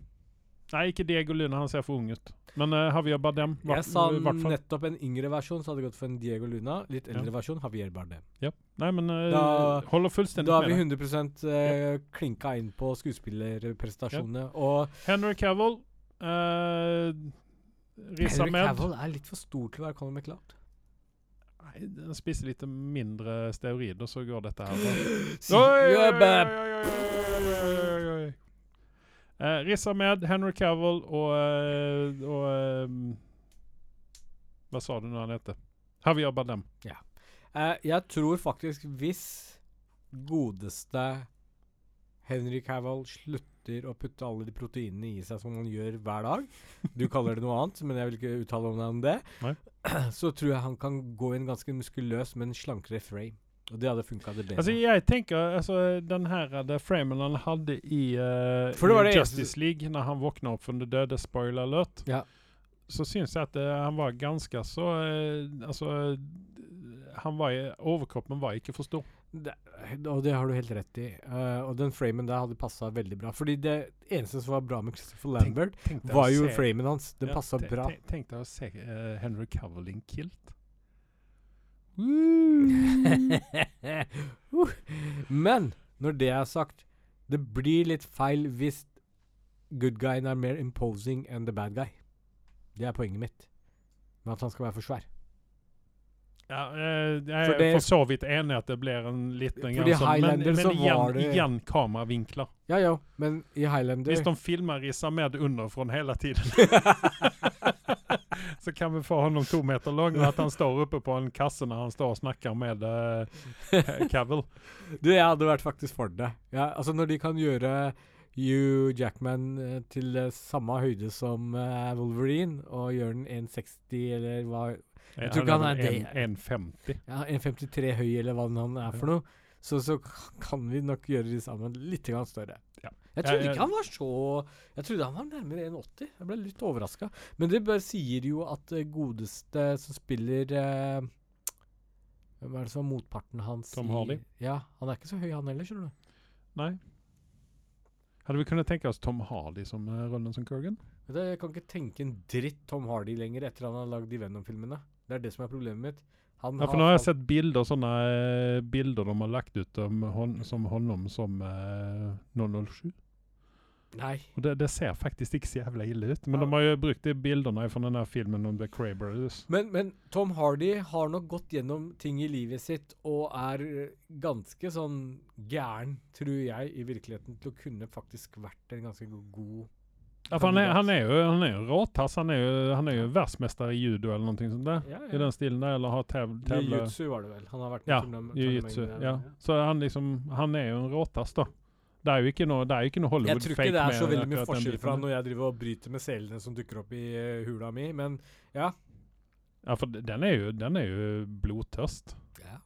Nei, ikke Diego Luna, han ser for ung ut. Men uh, Javier Bardem, hva- Jeg sa nettopp en yngre versjon, så hadde det gått for en Diego Luna. Litt eldre Ja. versjon, Javier Bardem. Ja. Nei, men uh, Da- holder fullstendig Da har vi med deg. 100 eh, klinka inn på skuespillerprestasjonene. Og Henry Cavill. Uh, Henry Cavill er litt for stor til å være Colin McLeod. Nei, Den spiser litt mindre steroider, så går dette her bra. Uh, Riz Ahmed, Henry Cavill og, eh, og um, Hva sa du nå han heter? Javier Ja. Uh, jeg tror faktisk hvis godeste Henry Cavill slutter å putte alle de proteinene i seg som han gjør hver dag Du kaller det noe annet, men jeg vil ikke uttale meg om det. Nei. Så tror jeg han kan gå inn ganske muskuløs men slankere frame. Og det hadde funka det bedre. Altså, jeg tenker altså, den her det framen han hadde i, uh, i Justice League, når han våkna opp fra det døde, spoiler alert, Ja. så syns jeg at uh, han var ganske så uh, Altså han var, i- Overkroppen var ikke for stor. Det, og det har du helt rett i. Uh, og den framen der hadde passa veldig bra. Fordi det eneste som var bra med Christopher Lambert, Tenk var jo se- framen hans. Den Ja, passa bra. Tenk, Tenk deg å se uh, Henry Cavill in kilt. Uh. Men når det er sagt, det blir litt feil hvis good guyen er mer imposing enn the bad guy. Det er poenget mitt. Men at han skal være for svær. Ja, eh, jeg er det- for så vidt enig at det blir en liten gang sånn, men, men igjen, det- igjen kameravinkler. Ja ja, men i Highlander Hvis de filmer Rissa med underfra hele tiden så kan vi få honom to meter lang, og at han står oppe på en kasse når han står og snakker med uh, Cavill. Du, jeg hadde vært faktisk for det. Ja, altså Når de kan gjøre Hugh Jackman eh, til samme høyde som Wolverine, og gjøre den 1,60 eller hva Jeg tror ikke han er det. 1,50. Ja, 1,53 høy, eller hva han er for noe, så, så kan vi nok gjøre de sammen litt grann større. Ja. Jeg trodde ikke han var så Jeg trodde han var nærmere 1,80. Jeg ble litt overraska. Men det bare sier jo at det godeste som spiller eh, Hvem er det som er motparten hans? Tom i- Hardy? Ja, han er ikke så høy, han heller, skjønner du. Nei. Hadde vi kunnet tenke oss Tom Hardy som uh, rollen som Kurgan? Jeg kan ikke tenke en dritt Tom Hardy lenger etter han har lagd de Venom-filmene. Det er det som er problemet mitt. Han Ja, for nå har jeg sett bilder, sånne eh, bilder de har lagt ut om hon, som honom som eh, 007. Nei. Og det, det ser faktisk ikke så jævla ille ut. Men Ja. de har jo brukt de bildene fra denne filmen om The Cray Men, men Tom Hardy har nok gått gjennom ting i livet sitt og er ganske sånn gæren, tror jeg, i virkeligheten til å kunne faktisk vært en ganske go- god Ja, han, er, han, er jo, han er jo råtass. Han er jo, han er jo verdensmester i judo eller noe sånt. der. Ja, I den stilen der. Eller har tev, tevle Jiu-jitsu var det vel. Han har vært Ja, jiu-jitsu. Ja. Så han liksom Han er jo en råtass, da. Det er jo ikke noe, det er jo ikke noe Jeg tror ikke det er så veldig mye forskjell fra når jeg driver og bryter med selene som dukker opp i uh, hula mi, men ja. Ja, for den er jo, den er jo blodtørst. Ja.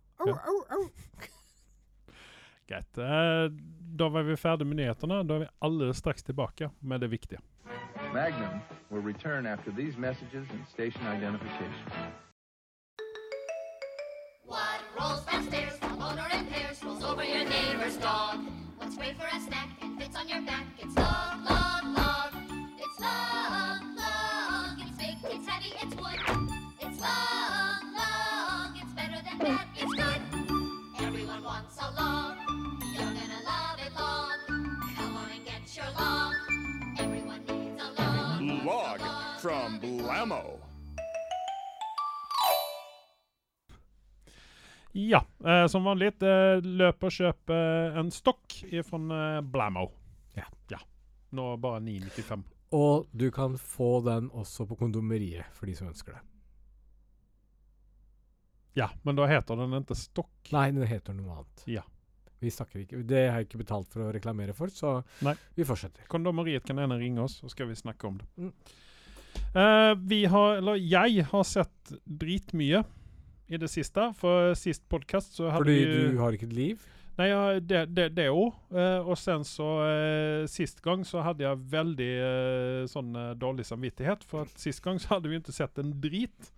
Greit. Eh, da var vi ferdig med nyhetene. Da er vi alldeles straks tilbake med det viktige. Magnum will return after these messages and station identification. What rolls downstairs from owner and pairs rolls over your neighbor's dog? What's great for a snack and fits on your back? It's long, Blammo. Ja, eh, som vanlig, eh, løp og kjøp eh, en stokk fra eh, Blammo. Ja. ja. Nå bare 9,95. Og du kan få den også på kondomeriet, for de som ønsker det. Ja, men da heter den ikke stokk. Nei, den heter noe annet. Ja. Vi snakker ikke Det har jeg ikke betalt for å reklamere for, så Nei. vi fortsetter. Kondomeriet kan gjerne ringe oss, så skal vi snakke om det. Mm. Eh, vi har, eller jeg har sett dritmye i det siste. For sist podkast så hadde Fordi vi du har ikke et liv? Nei, ja, det det, det òg. Uh, og sen så uh, Sist gang så hadde jeg veldig eh, sånn eh, dårlig samvittighet. For at sist gang så hadde vi ikke sett en drit.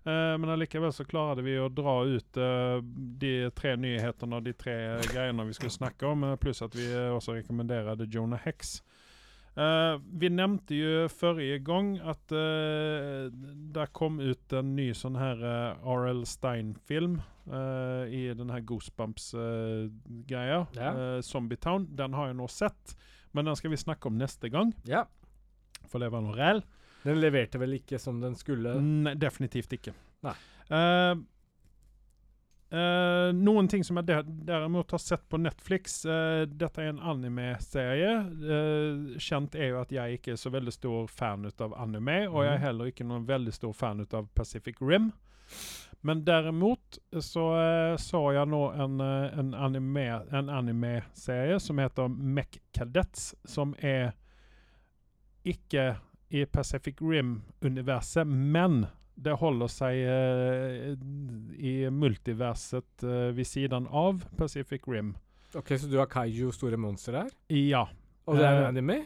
Eh, men allikevel så klarte vi å dra ut eh, de tre nyhetene og de tre greiene vi skulle snakke om. eh, Pluss at vi eh, også rekommenderte Jonah Hex. Eh, vi nevnte jo forrige gang at uh, det kom ut en ny sånn her uh, R.L. Stein-film uh, i den her Goosebumps-greia. Ja. Zombie Town. Den har jeg nå sett, men den skal vi snakke om neste gang, Ja. for det var noe reell. Den leverte vel ikke som den skulle? Nei, definitivt ikke. Nei. Eh, noen ting som jeg de derimot har sett på Netflix uh, Dette er en anime-serie. Uh, kjent er jo at jeg ikke er så veldig stor fan av anime, og jeg er Mhm. heller ikke noen veldig stor fan av Pacific Rim. Men derimot så så jeg nå en, en anime- anime-serie som heter Mech Cadets, som er ikke i Pacific Rim-universet, men det holder seg eh, i multiverset eh, ved siden av Pacific Rim. Ok, Så du har kaiju, store monstre her? Ja. Og det er Eh, en anime?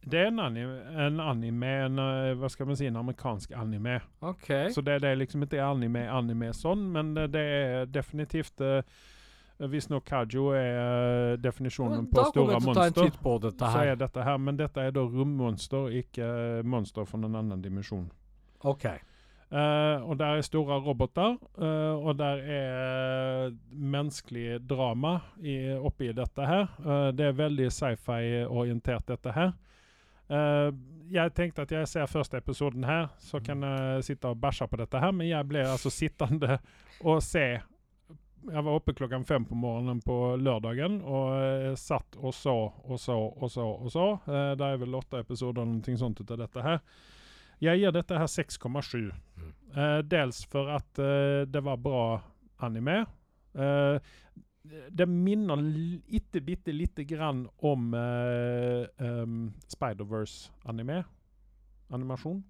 Det er en anime, en, anime, en eh, hva skal man si, en amerikansk anime. OK. Så det, det er liksom ikke anime, anime sånn, men det, er definitivt uh, Visstnok Kajo er eh, definisjonen på store monster. på dette Så er dette her, men dette er da rommonster, ikke eh, monster fra en annen dimensjon. OK. Eh, og der er store roboter, uh, og der er menneskelig drama i, oppi dette her. Uh, det er veldig sci-fi-orientert, dette her. Jeg tenkte at jeg ser første episoden her, så kan jeg sitte og bæsje på dette her, men jeg ble altså sittende og se Jeg var oppe klokken fem på morgenen på lørdagen og satt og så og så og så og så. Det er vel åtte episoder eller noe sånt ut av dette her. Jeg gir dette her 6,7. Eh, dels for at eh, det var bra anime. Eh, det minner l- itte bitte lite grann om uh, um, Spider-Verse-anime. Animasjon.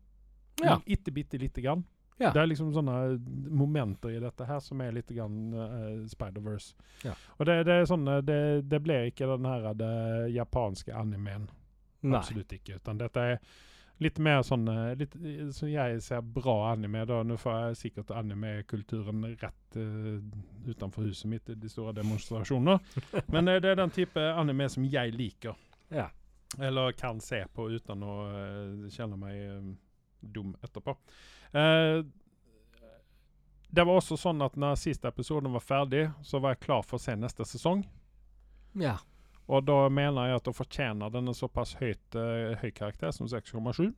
Ja. Itte bitte lite grann. Ja. Det er liksom sånne momenter i dette her som er litt grann eh, Spider-Verse. Ja. Og det, det er sånn eh, det, det blir ikke den her det japanske animen. Absolutt ikke. Utan dette er litt mer sånn eh, litt, som jeg ser bra anime. da Nå får jeg sikkert anime-kulturen rett uh, utenfor huset mitt i de store demonstrasjoner. Men uh, det er den type anime som jeg liker. Ja. Eller kan se på uten å uh, kjenne meg eh, dum etterpå. Eh, det var også sånn at når siste episoden var ferdig, så var jeg klar for å se neste sesong. Ja. Og da mener jeg at da fortjener den en såpass høyt, uh, høy karakter som 6,7.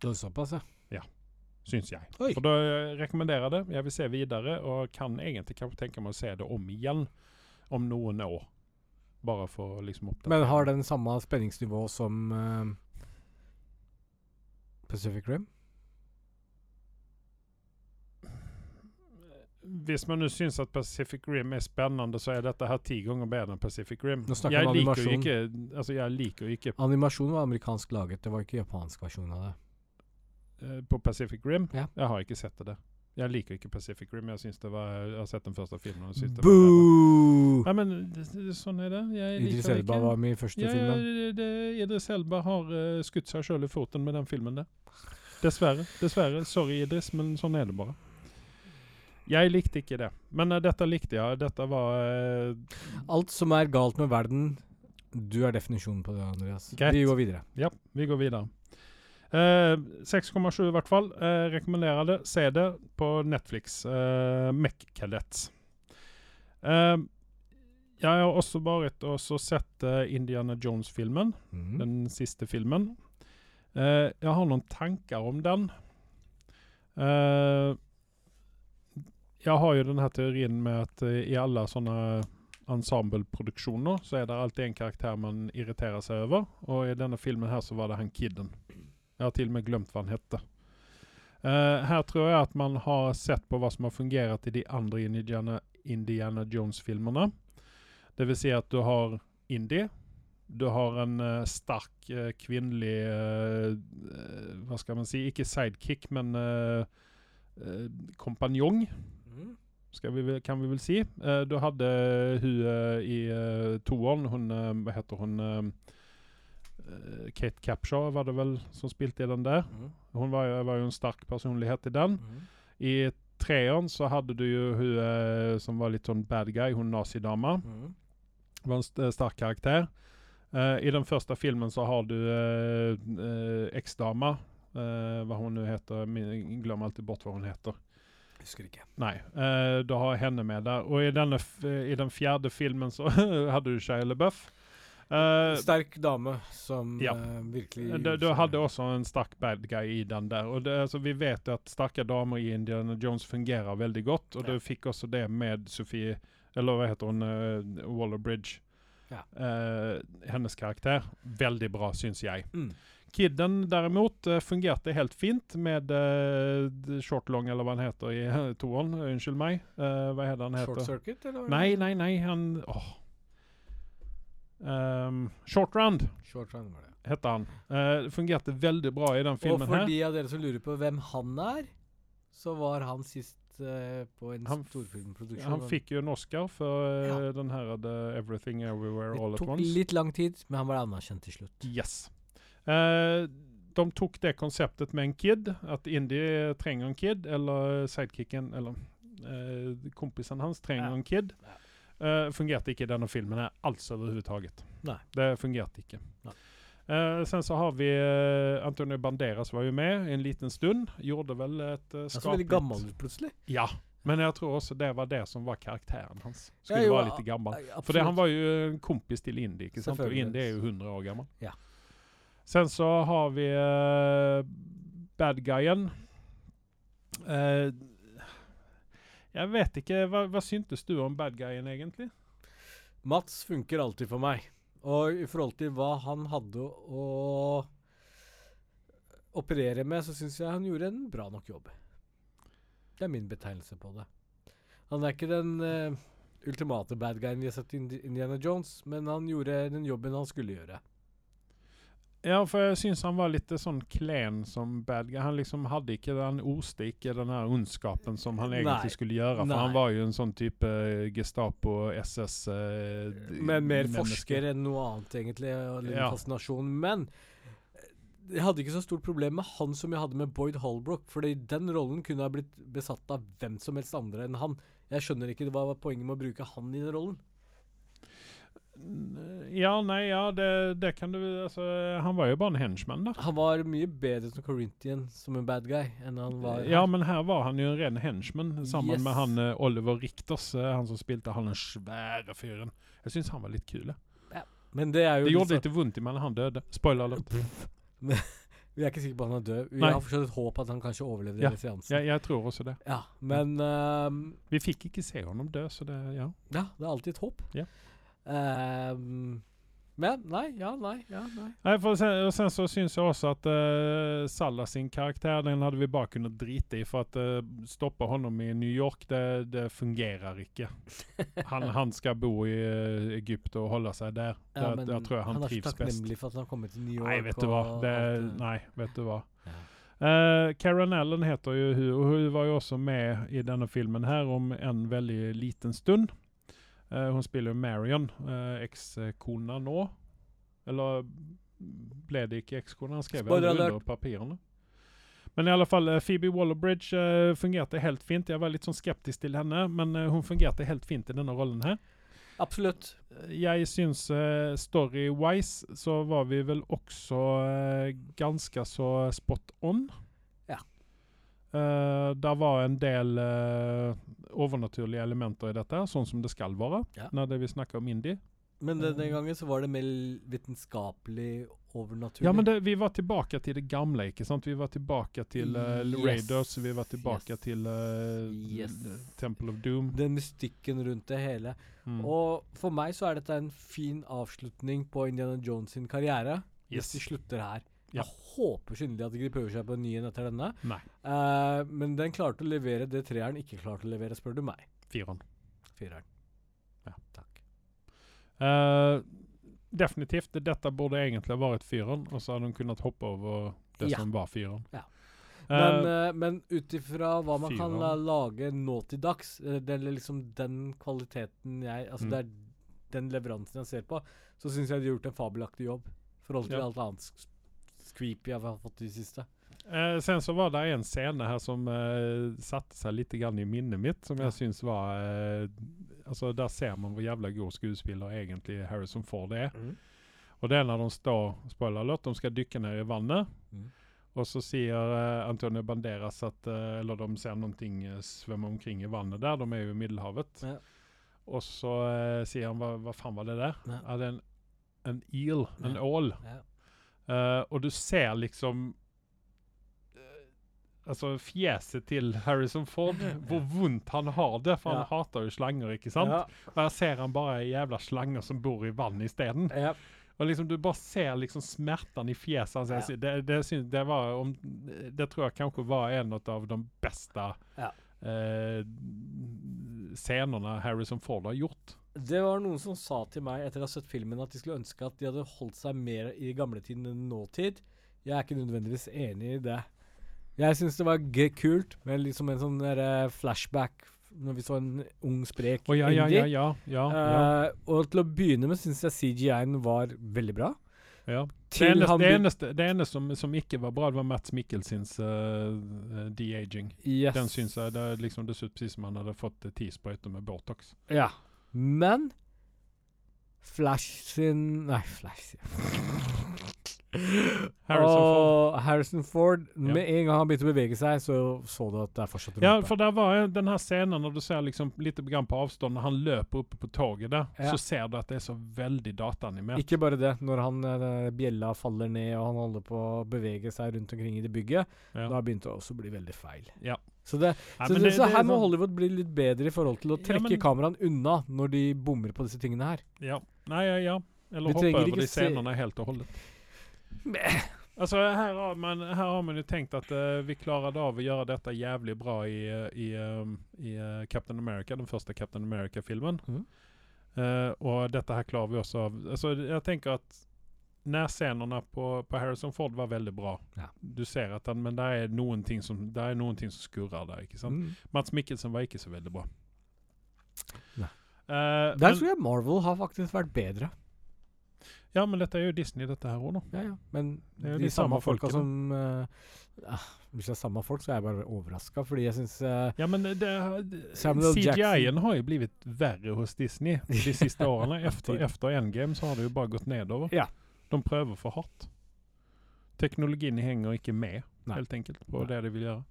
Det er såpass, ja. Syns jeg. Oi. For da eh, rekommenderer jeg det. Jeg vil se videre, og kan egentlig kanskje tenke meg å se det om igjen om noen år. Bare for liksom liksom oppdatere. Men har den samme spenningsnivå som uh, Pacific Rim? Hvis man nå syns at Pacific Rim er spennende, så er dette her ti ganger bedre enn Pacific Rim. Snakker Jeg liker jo ikke Altså, jeg liker jo ikke Animasjonen var amerikansk laget, det var ikke japansk versjon av det. eh, på Pacific Rim. Ja. Jeg har ikke sett det. Jeg liker ikke Pacific Rim. Jeg, det var, jeg har sett den første filmen. og det. Boo! Ja, men det, det, sånn er det. Jeg Idris Elba ikke. var med i første ja, filmen. det, Idris Elba har uh, skutt seg sjøl i foten med den filmen der. Dessverre. Dessverre. Sorry, Idris, men sånn er det bare. Jeg likte ikke det. Men uh, dette likte jeg. Dette var eh, Alt som er galt med verden, du er definisjonen på det, Andreas. Greit. Vi går videre. Ja, vi går videre. Eh, 6,7 i hvert fall. Eh, rekommenderer det. Se det på Netflix. Uh, Mech Cadets. Eh, jeg har også vært og sett uh, Indiana Jones-filmen. Mm. Den siste filmen. Uh, jeg har noen tanker om den. Eh, jeg har jo denne teorien med at eh, i alle sånne ensembleproduksjoner så er det alltid en karakter man irriterer seg over. Og i denne filmen her så var det han kiden. Jeg har til og med glemt hva han hette. Uh, her tror jeg at man har sett på hva som har fungert i de andre Indiana, Indiana Jones-filmene. Det vil si at du har Indie. Du har en uh, sterk uh, kvinnelig eh, eh, Hva skal man si? Ikke sidekick, men eh, eh, kompanjong, Skal vi, kan vi vel si. Uh, du hadde hun uh, i uh, toeren, hun uh, Hva heter hun? eh, eh, Kate Capshaw var det vel som spilte i den der. Mm. Hun var, var jo en sterk personlighet i den. Mm. I treeren så hadde du jo hun eh, som var litt sånn bad guy, hun nazidama. Mm. Var en st sterk karakter. Eh, I den første filmen så har du eksdama. eh, hva hun nå heter. Glemmer alltid bort hva hun heter. Husker ikke. Nei. Uh, du har henne med der. Og i, denne i den fjerde filmen så hadde du Shia LaBeouf. Uh, Sterk dame som ja. uh, virkelig du, du hadde også en sterk bad guy i den der. Og det, altså, vi vet at sterke damer i Indiana Jones fungerer veldig godt, og Ja. du fikk også det med Sophie Eller hva heter hun? Uh, Waller Bridge. Ja. Eh, hennes karakter. Veldig bra, syns jeg. Mm. Kidden derimot eh, fungerte helt fint med uh, Short Long, eller hva han heter i uh, toeren. Unnskyld meg. Uh, hva heter han heter? Short Circuit, eller? er Nei, nei, nei. Han åh. Um, Short Round Short round var det. heter han. Uh, fungerte veldig bra i den filmen her. Og for de av dere som lurer på hvem han er, så var han sist eh, på en Han storfilmproduksjon. Han fikk jo en Oscar for eh, Ja. den her The Everything Everywhere All At Once. Det tok litt lang tid, men han var anerkjent til slutt. Yes. Eh, de tok det konseptet med en kid, at Indie trenger en kid, eller sidekicken, eller uh, kompisen hans trenger Ja. en kid. Uh, fungerte ikke i denne filmen her alls overhodet. Det fungerte ikke. Nei. Uh, sen så har vi uh, Antonio Banderas var jo med en liten stund. Gjorde vel et uh, så veldig gammel ut plutselig. Ja. Men jeg tror også det var det som var karakteren hans. Ja, Skulle jo, være litt gammel. For det, han var jo en kompis til Indie, ikke sant? Og Indie er jo 100 år gammel. Ja. Sen så har vi uh, bad guyen. Uh, jeg vet ikke, hva, hva syntes du om bad guyen egentlig? Mats funker alltid for meg. Og i forhold til hva han hadde å operere med, så syns jeg han gjorde en bra nok jobb. Det er min betegnelse på det. Han er ikke den uh, ultimate bad guyen vi har sett i Indiana Jones, men han gjorde den jobben han skulle gjøre. Ja, for jeg syns han var litt sånn klen som bad guy. Han liksom hadde ikke den oste ikke den her ondskapen som han egentlig Nei. skulle gjøre. For Nei. han var jo en sånn type eh, Gestapo, SS eh, d- Men mer menneske. forsker enn noe annet, egentlig. Og litt Ja. fascinasjon. Men eh, jeg hadde ikke så stort problem med han som jeg hadde med Boyd Holbrook. Fordi den rollen kunne ha blitt besatt av hvem som helst andre enn han. Jeg skjønner ikke hva var poenget med å bruke han i den rollen. Ja, nei, ja, det, det kan du altså, Han var jo bare en henchman, da. Han var mye bedre som Corinthian som en bad guy enn han var Ja, men her var han jo en ren henchman sammen Yes. med han eh, Oliver Richters, eh, han som spilte han den svære fyren. Jeg syns han var litt kul. Ja. Men det er jo Det gjorde liksom- litt vondt i meg da han døde. Spoiler alert. Vi er ikke sikre på at han er død. Vi Nei. har fortsatt et håp at han kanskje overlevde Ja. seansen. Jeg, jeg tror også det. Ja, men Um, Vi fikk ikke se ham dø, så det Ja. Ja, det er alltid et håp. Ja. Ehm, men nei, ja, nei, ja, nei. Nei, for sen, og sen så syns jeg også at uh, Salah sin karakter den hadde vi bare kunnet drite i. For at uh, stoppe honom i New York, det, det fungerer ikke. Han, han skal bo i uh, Egypt og holde seg der. Ja, men der tror jeg han, han så trives best. takknemlig for at han har kommet til New York. Nei, vet du hva. Det, nei, vet du hva. Ja. Uh, Karen Allen heter jo hun, og hun var jo også med i denne filmen her om en veldig liten stund. Eh, hun spiller jo Marion, uh, ekskona nå. Eller ble det ikke ekskona? Han skrev Spoiler alert. under papirene. Men i alle fall, eh, Phoebe Waller-Bridge eh, fungerte helt fint. Jeg var litt sånn skeptisk til henne, men uh, hun fungerte helt fint i denne rollen her. Absolutt. Jeg syns uh, story-wise så var vi vel også ganske så spot on. Ja. Eh, det var en del uh, overnaturlige elementer i dette, sånn som det skal være Ja. når det vi snakker om indie. Men denne gangen så var det mer vitenskapelig overnaturlig. Ja, men det, vi var tilbake til det gamle, ikke sant? Vi var tilbake til uh, Yes. Raiders, vi var tilbake Yes. til eh, Yes. Temple of Doom. Den mystikken rundt det hele. Mm. Og for meg så er dette en fin avslutning på Indiana Jones sin karriere. Hvis de slutter her. Ja. Jeg håper skinnelig at de ikke prøver seg på en ny en etter denne. Nei. Eh, men den klarte å levere det treeren ikke klarte å levere, spør du meg. Fireren. Fireren. Ja. Takk. Uh, definitivt. Dette burde egentlig ha vært fireren, og så hadde hun kunnet hoppe over det Ja. som var fireren. Ja. Eh, Men, uh, men ut ifra hva man kan lage nå til dags, det er liksom den kvaliteten jeg Altså Mm. det er den leveransen jeg ser på, så syns jeg de har gjort en fabelaktig jobb. I forhold til Ja. alt annet skveepy jeg har fått i det siste. eh, sen så var det en scene her som eh, satte seg litt grann i minnet mitt, som jeg syns var eh, Altså, Der ser man hvor jævla god skuespiller egentlig Harrison Ford er. Og det er når de står spoiler alert, de skal dykke ned i vannet. Mm. Og så sier eh, Antonio Banderas at eh, Eller de ser noe uh, svømme omkring i vannet der. De er jo i Middelhavet. Ja. Og så eh, sier han hva, hva faen var det der? Ja. Er det en, en eel. En ål. Ja. Eh, og du ser liksom eh, Altså fjeset til Harrison Ford, hvor vondt han har det. For han Ja. hater jo slanger, ikke sant? Ja. Og her ser han bare jævla slange som bor i vann isteden. Ja. Og liksom du bare ser liksom smerten i fjeset hans. Altså, Ja. Det, det, det, var om, det tror jeg kanskje var en av de beste Ja. eh, scenene Harrison Ford har gjort. Det var noen som sa til meg etter å ha sett filmen at de skulle ønske at de hadde holdt seg mer i gamletiden enn nåtid. Jeg er ikke nødvendigvis enig i det. Jeg syns det var kult med liksom en sånn der, eh, flashback når vi så en ung, sprek oh, ja, ja, indie. ja, ja. Eh, og til å begynne med syns jeg CGI-en var veldig bra. ja. Det eneste, det eneste, det eneste som, som ikke var bra, det var Mats Mikkelsens uh, de-aging. Yes. Den syns jeg det, liksom, det så ut som han hadde fått ti sprøyter med Botox. Ja. Men Flash sin Nei, Flash Harrison Ford. Og Harrison Ford Med en gang han begynte å bevege seg, så så du at det er fortsatt Ja, for der var den her scenen når du ser liksom litt på avstånd når han løper oppe på toget der, Ja. så ser du at det er så veldig dataanimert. Ikke bare det. Når han eh, bjella faller ned og han holder på å bevege seg rundt omkring i det bygget, Ja. da begynte det også å bli veldig feil. Ja. Så, det, Nei, så, det, så er her må sånn- Hollywood bli litt bedre i forhold til å trekke ja, kameraene unna når de bommer på disse tingene her. Ja. Nei, ja, ja. Eller hoppe ikke de scenene helt og holdent. Altså, her har man, her har man jo tenkt at uh, vi klarer av å gjøre dette jævlig bra i, eh, i, um, i uh, Captain America, den første Captain America-filmen. Mm. Uh, og dette her klarer vi også av. Altså, jeg tenker att närscenerna på, på Harrison Ford var veldig bra. Ja. Du ser at han, men det er noen ting som, det noen ting som skurrer der. ikke sant? Mm. Mats Mikkelsen var ikke så veldig bra. Ja. Eh, Der men, tror jeg Marvel har faktisk vært bedre. ja, men dette er jo Disney, dette her òg, nå. Ja, ja. Men de de samme samme folka som uh, Hvis det er samme folk, så er jeg bare overraska, fordi jeg syns Ja, men det, det, CGI-en har jo blitt verre hos Disney de siste årene. Efter, efter Endgame så har det jo bare gått nedover. Ja. De prøver for hardt. Teknologien henger ikke med, Nei. helt enkelt, på Nei. det de vil gjøre.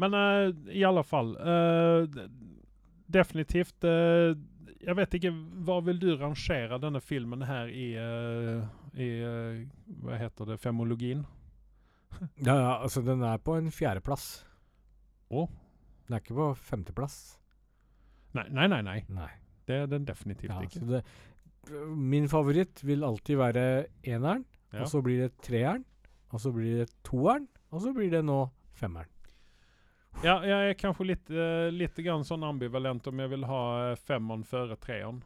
Men eh, i alle fall eh, Definitivt eh, Jeg vet ikke, hva vil du rangere denne filmen her i, i Hva heter det, femologien? Ja, ja, altså, den er på en fjerdeplass. Å? Den er ikke på femteplass. Nei, nei, nei. nei. Nei. Det er den definitivt Ja, ikke. så det, min favoritt vil alltid være eneren, Ja. og så blir det treeren, og så blir det toeren, og så blir det nå femmeren. Ja, jeg er kanskje litt, uh, litt grann sånn ambivalent om jeg vil ha eh, femmeren før treeren.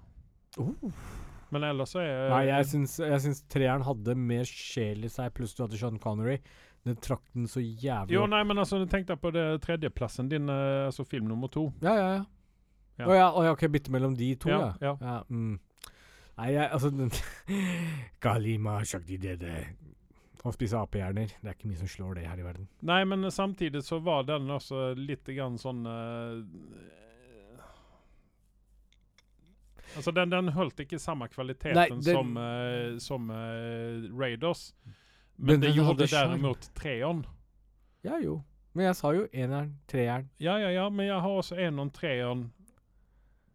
Men ellers så er Nei, jeg syns, jeg syns treeren hadde mer sjel i seg, pluss du hadde Sean Connery. Den trakk den så jævlig Jo, nei, men altså, tenk deg på det tredjeplassen din, eh, altså film nummer to. Ja, ja, ja. Ja. Å ja, å ja, ok, bytte mellom de to, ja. Ja, ja. mm. Nei, jeg, altså Kalima Shakti Dede. Å spise apehjerner. Det er ikke mye som slår det her i verden. Nei, men samtidig så var den også litt grann sånn uh, Altså, den, den holdt ikke samme kvaliteten Nei, den- som, uh, som uh, Raiders. Men, Men det gjorde derimot treeren. Ja, jo. Men jeg sa jo eneren, treeren. Ja, ja, ja, men jeg har også eneren, treeren,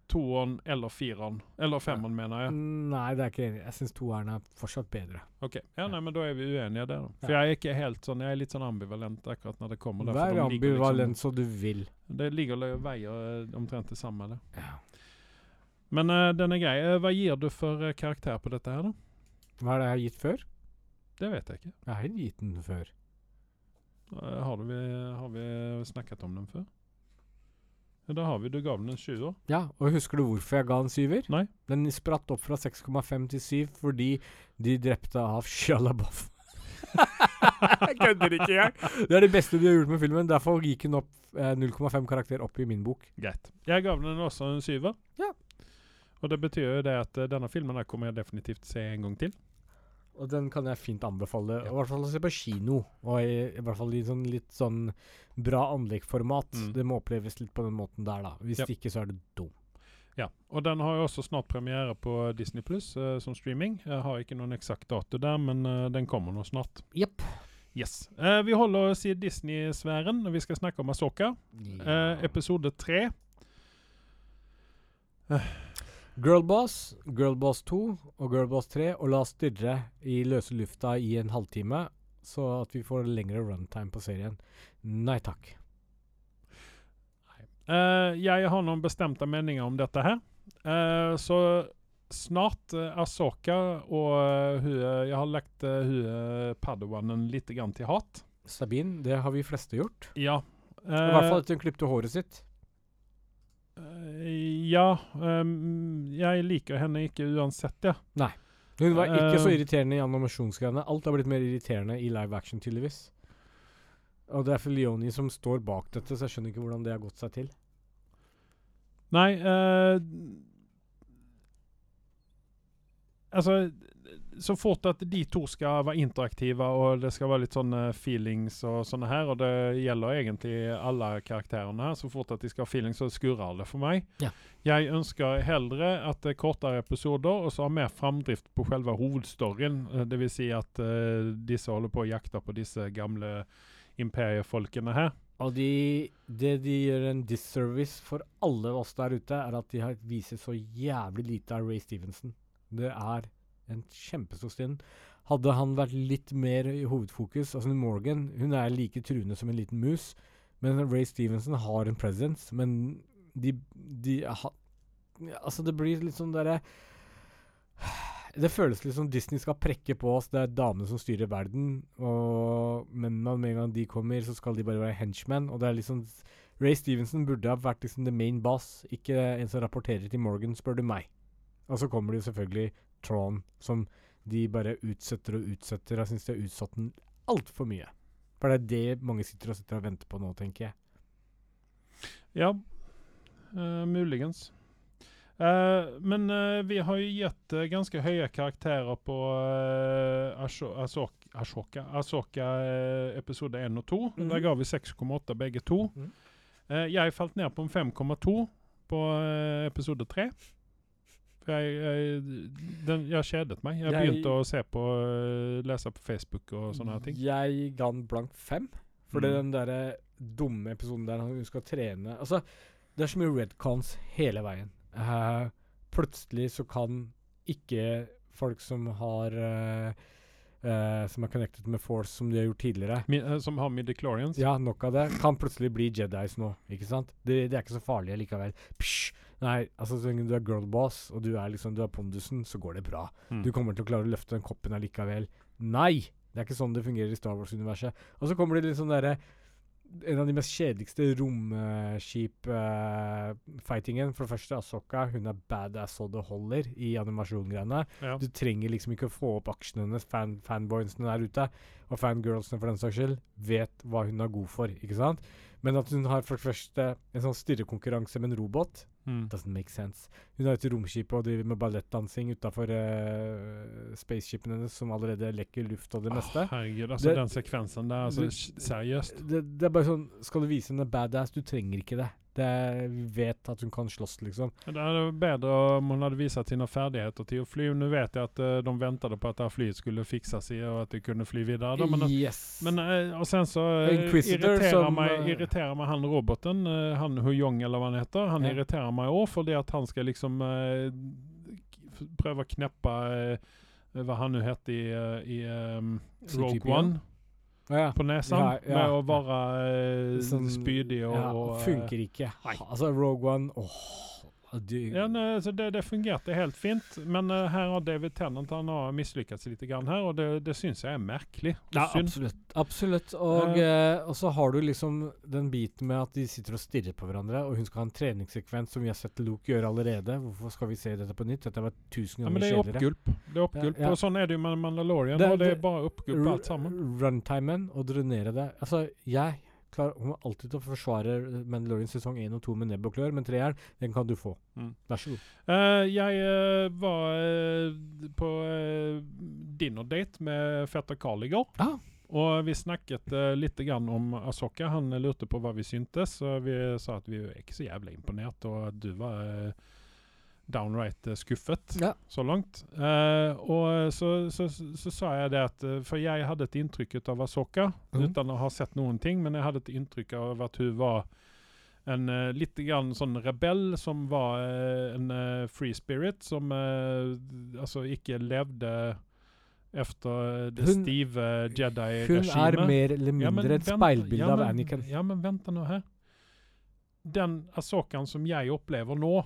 toeren eller fireren. Eller femmeren, mener jeg. Nei, det er ikke enig. Jeg syns toeren er fortsatt bedre. Ok, ja, nei, men da er vi uenige der. da. For Ja. jeg er ikke helt sånn, jeg er litt sånn ambivalent akkurat når det kommer. der, Vær de ambivalent Liksom, så du vil. det ligger og veier eh, omtrent det samme. Det. Ja. Men uh, den er grei. Eh, hva gir du for karakter på dette her, da? Hva er det jeg har gitt før? Det vet jeg ikke. Jeg har gitt den før. Har, vi, har vi snakket om den før? Ja, da har vi. Du gamle en sjuer. Ja, og husker du hvorfor jeg ga en syver? Nei. Den spratt opp fra 6,5 til 7 fordi de drepte av Shalaboff. jeg kødder ikke engang! Det er det beste de har gjort med filmen. Derfor gikk den opp eh, 0,5 karakter opp i min bok. Greit. Jeg ga den også en syver. Ja. Og det betyr jo det at eh, denne filmen kommer jeg definitivt se en gang til. Og den kan jeg fint anbefale. Ja. I hvert fall å se på kino. Og i, i hvert fall i sånn litt sånn bra anleggsformat. Mm. Det må oppleves litt på den måten der, da. Hvis Ja. ikke, så er det dum. Ja, og den har jo også snart premiere på Disney Pluss som streaming. Jeg har ikke noen eksakt dato der, men eh, den kommer nå snart. Yep. Yes. Eh, vi holder oss i Disney-sfæren når vi skal snakke om Asoka. Eh, episode tre. Girlboss, Girlboss 2 og Girlboss 3, og la oss stirre i løse lufta i en halvtime, så at vi får lengre runtime på serien. Nei takk. Uh, jeg har noen bestemte meninger om dette her. Uh, så snart uh, Asoka og eh, hun, eh, Jeg har lagt uh, Padawanen litt grann til hat. Sabine, det har vi fleste gjort. Ja. I hvert fall Eh, etter hun klippte håret sitt. Ja. Um, jeg liker henne ikke uansett, ja. Nei. Hun var ikke så Eh. irriterende i animasjonsgreiene. Alt har blitt mer irriterende i live action, tydeligvis. Og det er Filioni som står bak dette, så jeg skjønner ikke hvordan det har gått seg til. Nei uh, Altså, så fort at de to skal være interaktive, og det skal være litt sånne feelings og sånne her, og det gjelder egentlig alle karakterene her, så fort at de skal ha feelings, så skurrer det for meg. Ja. Jeg ønsker heller at det er kortere episoder, og så ha mer framdrift på selve hovedstoryen. Dvs. Det vil si at uh, disse holder på å jakte på disse gamle imperiefolkene her. Og de, det de gjør en disservice for alle oss der ute, er at de har viser så jævlig lite av Ray Stevenson. Det er en kjempestor stund. Hadde han vært litt mer i hovedfokus Altså Morgan hun er like truende som en liten mus, men Ray Stevenson har en presence. Men de, de ha, Altså, det blir litt sånn derre Det føles litt som Disney skal prekke på oss. Det er damene som styrer verden, og mennene med en gang de kommer, så skal de bare være henchmen. Og det er liksom Ray Stevenson burde ha vært liksom the main boss, ikke en som rapporterer til Morgan, spør du meg. Og så kommer det jo selvfølgelig Tron, som de bare utsetter og utsetter. Jeg syns de har utsatt den altfor mye. For det er det mange sitter og sitter og venter på nå, tenker jeg. Ja, uh, muligens. Uh, men uh, vi har jo gitt uh, ganske høye karakterer på uh, Ashoka, Ashoka, Ashoka episode 1 og 2. Mm. Der ga vi 6,8 begge to. Mm. Jeg falt ned på en 5,2 på episode 3. Jeg, jeg, den, jeg kjedet meg. Jeg, Jeg- begynte å se på, eh, lese på Facebook og sånne ting. Jeg ga den blank fem. Fordi Mm. den derre dumme episoden der hun skal trene Altså, det er så mye redcons hele veien. Uh, plutselig så kan ikke folk som har uh, Uh, Som er connected med Force, som de har gjort tidligere Mi, uh, som har midichlorians. Ja, nok av det. Kan plutselig bli Jedis nå, ikke sant? Det, det er ikke så farlig likevel. Psj! Nei, altså så lenge du er girlboss, og du er liksom Du er pondusen, så går det bra. Mm. Du kommer til å klare å løfte den koppen allikevel. Nei! Det er ikke sånn det fungerer i Star Wars-universet. Og så kommer det litt sånn derre en av de mest kjedeligste romskip-fightingen. For det første, Asoka hun er badass så det holder i animasjongreiene. Ja. Du trenger liksom ikke å få opp aksjene hennes, fan, fanboysene der ute, og fangirlsene for den saks skyld, vet hva hun er god for, ikke sant? Men at hun har for det første en sånn stirrekonkurranse med en robot, Mm. doesn't make sense. Hun har et romskip og driver med ballettdansing utafor spaceshipen hennes, som allerede lekker luft og det meste. Herregud, altså Det- den sekvensen der. Altså, du, seriøst. Det, det er bare sånn Skal du vise henne badass? Du trenger ikke det. Det vet at hun kan slåss, liksom. Det er bedre om hun hadde vist sine ferdigheter til å fly. Nå vet jeg at eh, de ventet på at det flyet skulle fikses i, og at de kunne fly videre. Da, men, yes. men eh, og sen så eh, irriterer, som, meg, eh, irriterer meg han roboten, eh, han Huyong eller hva han heter, han Ja. irriterer meg òg fordi at han skal liksom eh, prøve å kneppe eh, hva han nå heter i, eh, i um, Rogue One, ja. på nesa Ja, ja. med å være eh, Sånn- spydig og, ja, og eh, funker ikke. nei. Altså, Rogue One åh, du, Ja, nej, så det, det fungerte helt fint, men eh, her har David Tennant han har mislyckats lite grann her, og det, det syns jeg er merkelig. Ja, synd. absolutt. absolutt. Og, eh, og så har du liksom den biten med at de sitter og stirrer på hverandre, og hun skal ha en treningssekvens som vi har sett Luke gjøre allerede. Hvorfor skal vi se dette på nytt? Dette var tusen Ja, men det er oppgulp. Det er oppgulp, Ja, ja. og sånn er det jo med Mandalorian, Det- og det det- bare oppgulp alt sammen. Runtimen og drenere det. Altså, jeg klar, kommer alltid til å forsvare Mandalorian sesong 1 og 2 med nebb og klør, men treeren, den kan du få. Mm. Vær så god. Uh, jeg uh, var uh, på uh, dinnerdate med fetter Carl i går. Ah. Og vi snakket uh, litt grann om Asoka. Han lurte på hva vi syntes. Og vi sa at vi er ikke så jævlig imponert, og at du var eh, downright eh, skuffet Ja. så langt. Eh, og så, så, så, så sa jeg det at eh, For jeg hadde et inntrykk av Asoka, mm. uten å ha sett noen ting, men jeg hadde et inntrykk av at hun var en uh, litt grann sånn rebell som var uh, en uh, free spirit, som altså ikke levde efter det Hun- stive Hun er mer eller mindre et speilbilde ja, av Anniken. Ja, men vent nå her. Den Asokaen som jeg opplever nå,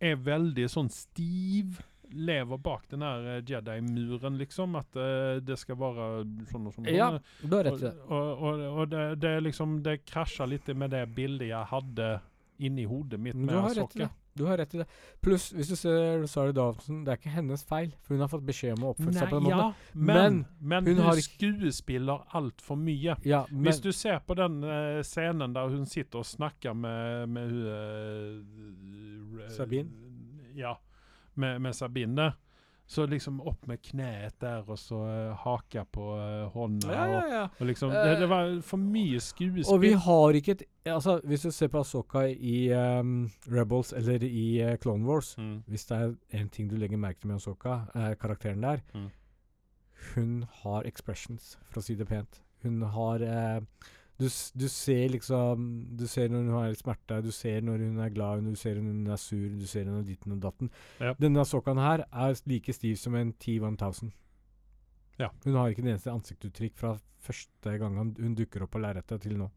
er veldig sånn stiv. Lever bak den her eh, Jedi-muren, liksom. At uh, det skal være sånn og sånn. Ja, du har rett i Og, det. og, og, og det, det, liksom, det krasjer litt med det bildet jeg hadde inni hodet mitt med Du Du har rett i det. Pluss, hvis du ser Sorry Dawson, det er ikke hennes feil, for hun har fått beskjed om å oppføre seg på den ja, måten. men, men hun hun, har skuespiller altfor mye. Ja, men Hvis du ser på den uh, scenen der hun sitter og snakker med, med eh, Sabine? Ja, med, med Sabine. Så liksom opp med kneet der, og så uh, haka på uh, hånda. ja, ja, ja. Og, og liksom, det, det var for mye skuespill. Og vi har ikke et Altså, hvis du ser på Asoka i um, Rebels eller i uh, Clone Wars mm. Hvis det er en ting du legger merke til med Asoka, er karakteren der. Mm. Hun har expressions, for å si det pent. Hun har eh, du, du ser liksom Du ser når hun har smerte, du ser når hun er glad, du ser når hun er sur, du ser når ditten og datten. Ja. Denne sokkaen her er like stiv som en T-1000. Ja. Hun har ikke det eneste ansiktsuttrykk fra første gang hun dukker opp på lerretet til nå.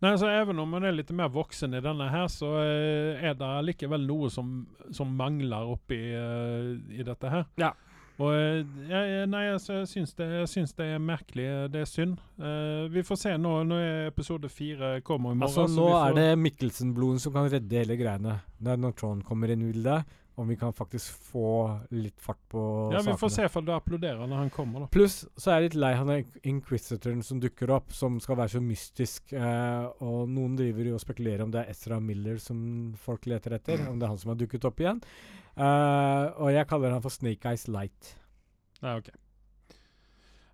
Nei, altså Even om hun er litt mer voksen i denne her, så eh, er det likevel noe som, som mangler oppi uh, i dette her. Ja. Og eh, jeg, Nei, altså, jeg syns det, jeg syns det er merkelig. Det er synd. Uh, vi får se nå når episode fire kommer i morgen. Altså, så nå får- er det Mikkelsen-bloden som kan redde hele greiene. Det når Trond kommer inn i bildet, om vi kan faktisk få litt fart på Ja, vi får se om du applauderer når han kommer, da. Pluss så er jeg litt lei han er inquisitoren som dukker opp, som skal være så mystisk. Eh, og noen driver jo og spekulerer om det er Ezra Miller som folk leter etter. Om det er han som har dukket opp igjen. Eh, og jeg kaller han for Snake Eyes Light. Nei, ok.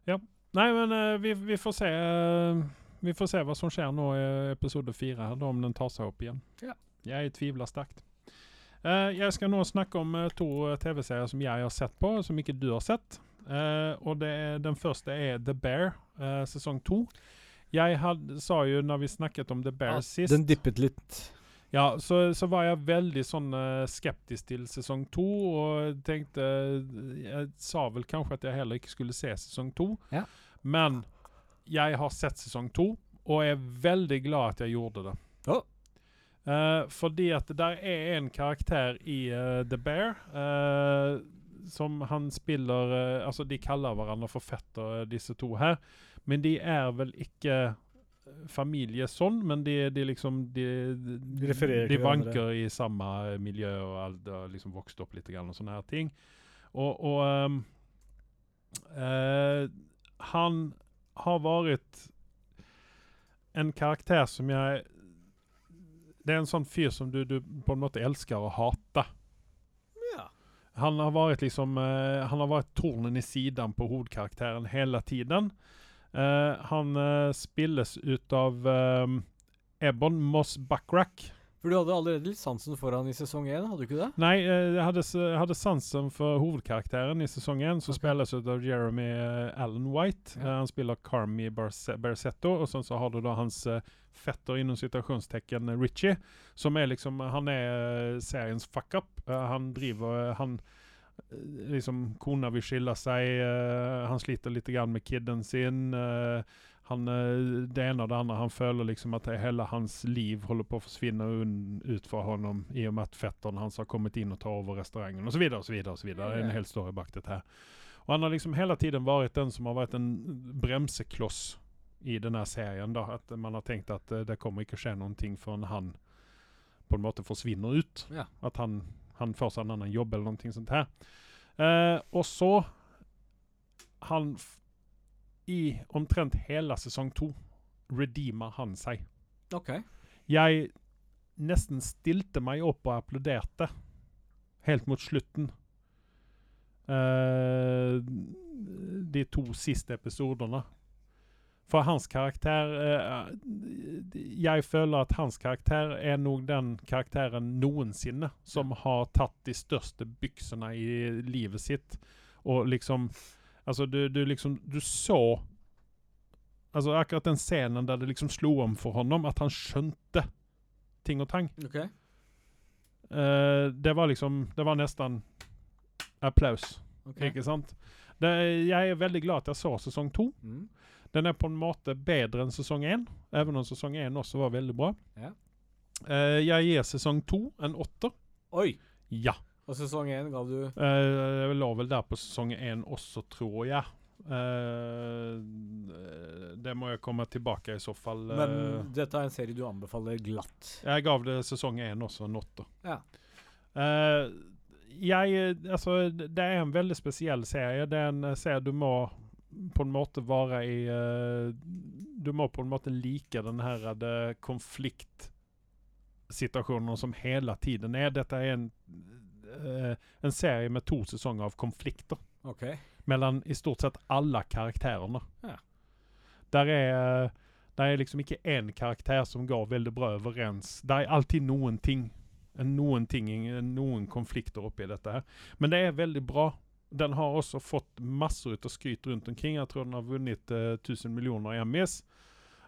Ja. Nei, men uh, vi, vi får se uh, Vi får se hva som skjer nå i episode fire, her, da, om den tar seg opp igjen. Ja. Jeg tviler sterkt. Eh, jeg skal nå snakke om eh, to eh, TV-serier som jeg har sett på, som ikke du har sett. Og det er, Den første er The Bear, sesong to. Jeg had, sa jo når vi snakket om The Bear Ja, sist Den dippet litt. ja, så, så var jeg veldig sånn skeptisk til sesong to, og tenkte Jeg sa vel kanskje at jeg heller ikke skulle se sesong to, Ja. men jeg har sett sesong to, og er veldig glad at jeg gjorde det. Å. Eh, fordi at der er en karakter i uh, The Bear uh, som han spiller Altså, de kaller hverandre for fetter, disse to her, men de er vel ikke familie sånn, men de, de liksom De, De de vanker i samme miljø og alt, liksom vokst opp litt grann og sånne her ting. Og, og um, han har vært en karakter som jeg Det er en sånn fyr som du, du på en måte elsker å hate. Ja. Han har vært liksom uh, Han har vært tornen i siden på hovedkarakteren hele tiden. Uh, han uh, spilles ut av Ebon Moss Buckrack. For du hadde allerede litt sansen for han i sesong én, hadde du ikke det? Nei, eh, jeg hadde, jeg hadde sansen for hovedkarakteren i sesong én, som okay. spilles ut av Jeremy eh, Allen White. Ja. Eh, han spiller Carmi Bersetto, og sånn så har du da hans fetter innen situasjonstecken eh, Richie, som er liksom Han er seriens fuck-up. Eh, han driver Han liksom Kona vil skille seg, han sliter litt grann med kidden sin. Han, eh, det ene og det andre. Han føler liksom at hele hans liv holder på å forsvinne un, ut fra honom i og med at fetteren hans har kommet inn og tar over restauranten osv. Det er en Ja. hel story bak dette her. Og han har liksom hele tiden vært den som har vært en bremsekloss i denne serien. da, At man har tenkt at eh, det kommer ikke skje noen ting før han på en måte forsvinner ut. Ja. At han, han får seg en annen jobb eller noe sånt her. Eh, og så Han I omtrent hele sesong to redeemer han seg. OK. Jeg nesten stilte meg opp og applauderte helt mot slutten. Uh, de to siste episodene. For hans karakter uh, Jeg føler at hans karakter er nok den karakteren noensinne som har tatt de største byksene i livet sitt. Og liksom Altså, du, du liksom Du så Altså akkurat den scenen der det liksom slo om for honom, at han skjønte ting og tang. Okay. Uh, det var liksom Det var nesten applaus, okay. ikke sant? Det, jeg er veldig glad at jeg så sesong to. Mm. Den er på en måte bedre enn sesong én, even om sesong én også var veldig bra. Ja. Uh, jeg gir sesong to en åtter. Oi! Ja. Og sesong én ga du Uh, jeg lå vel der på sesong én også, tror jeg. Uh, det må jeg komme tilbake i så fall. Uh, Men dette er en serie du anbefaler glatt. Jeg gav det sesong én også en åtter. Ja. Eh, jeg Altså, det er en veldig spesiell serie. Det er en eh, serie du må på en måte være i eh, Du må på en måte like den her eh, konfliktsituasjonen som hele tiden er. Dette er en, eh, en serie med to sesonger av konflikter Okay. mellom i stort sett alle karakterene. Ja. Der er det er liksom ikke én karakter som går veldig bra overens. Det er alltid noen ting. Noen ting, noen konflikter oppi dette her. Men det er veldig bra. Den har også fått masser ut av skryt rundt omkring. Jeg tror den har vunnet eh, 1000 millioner Emmys.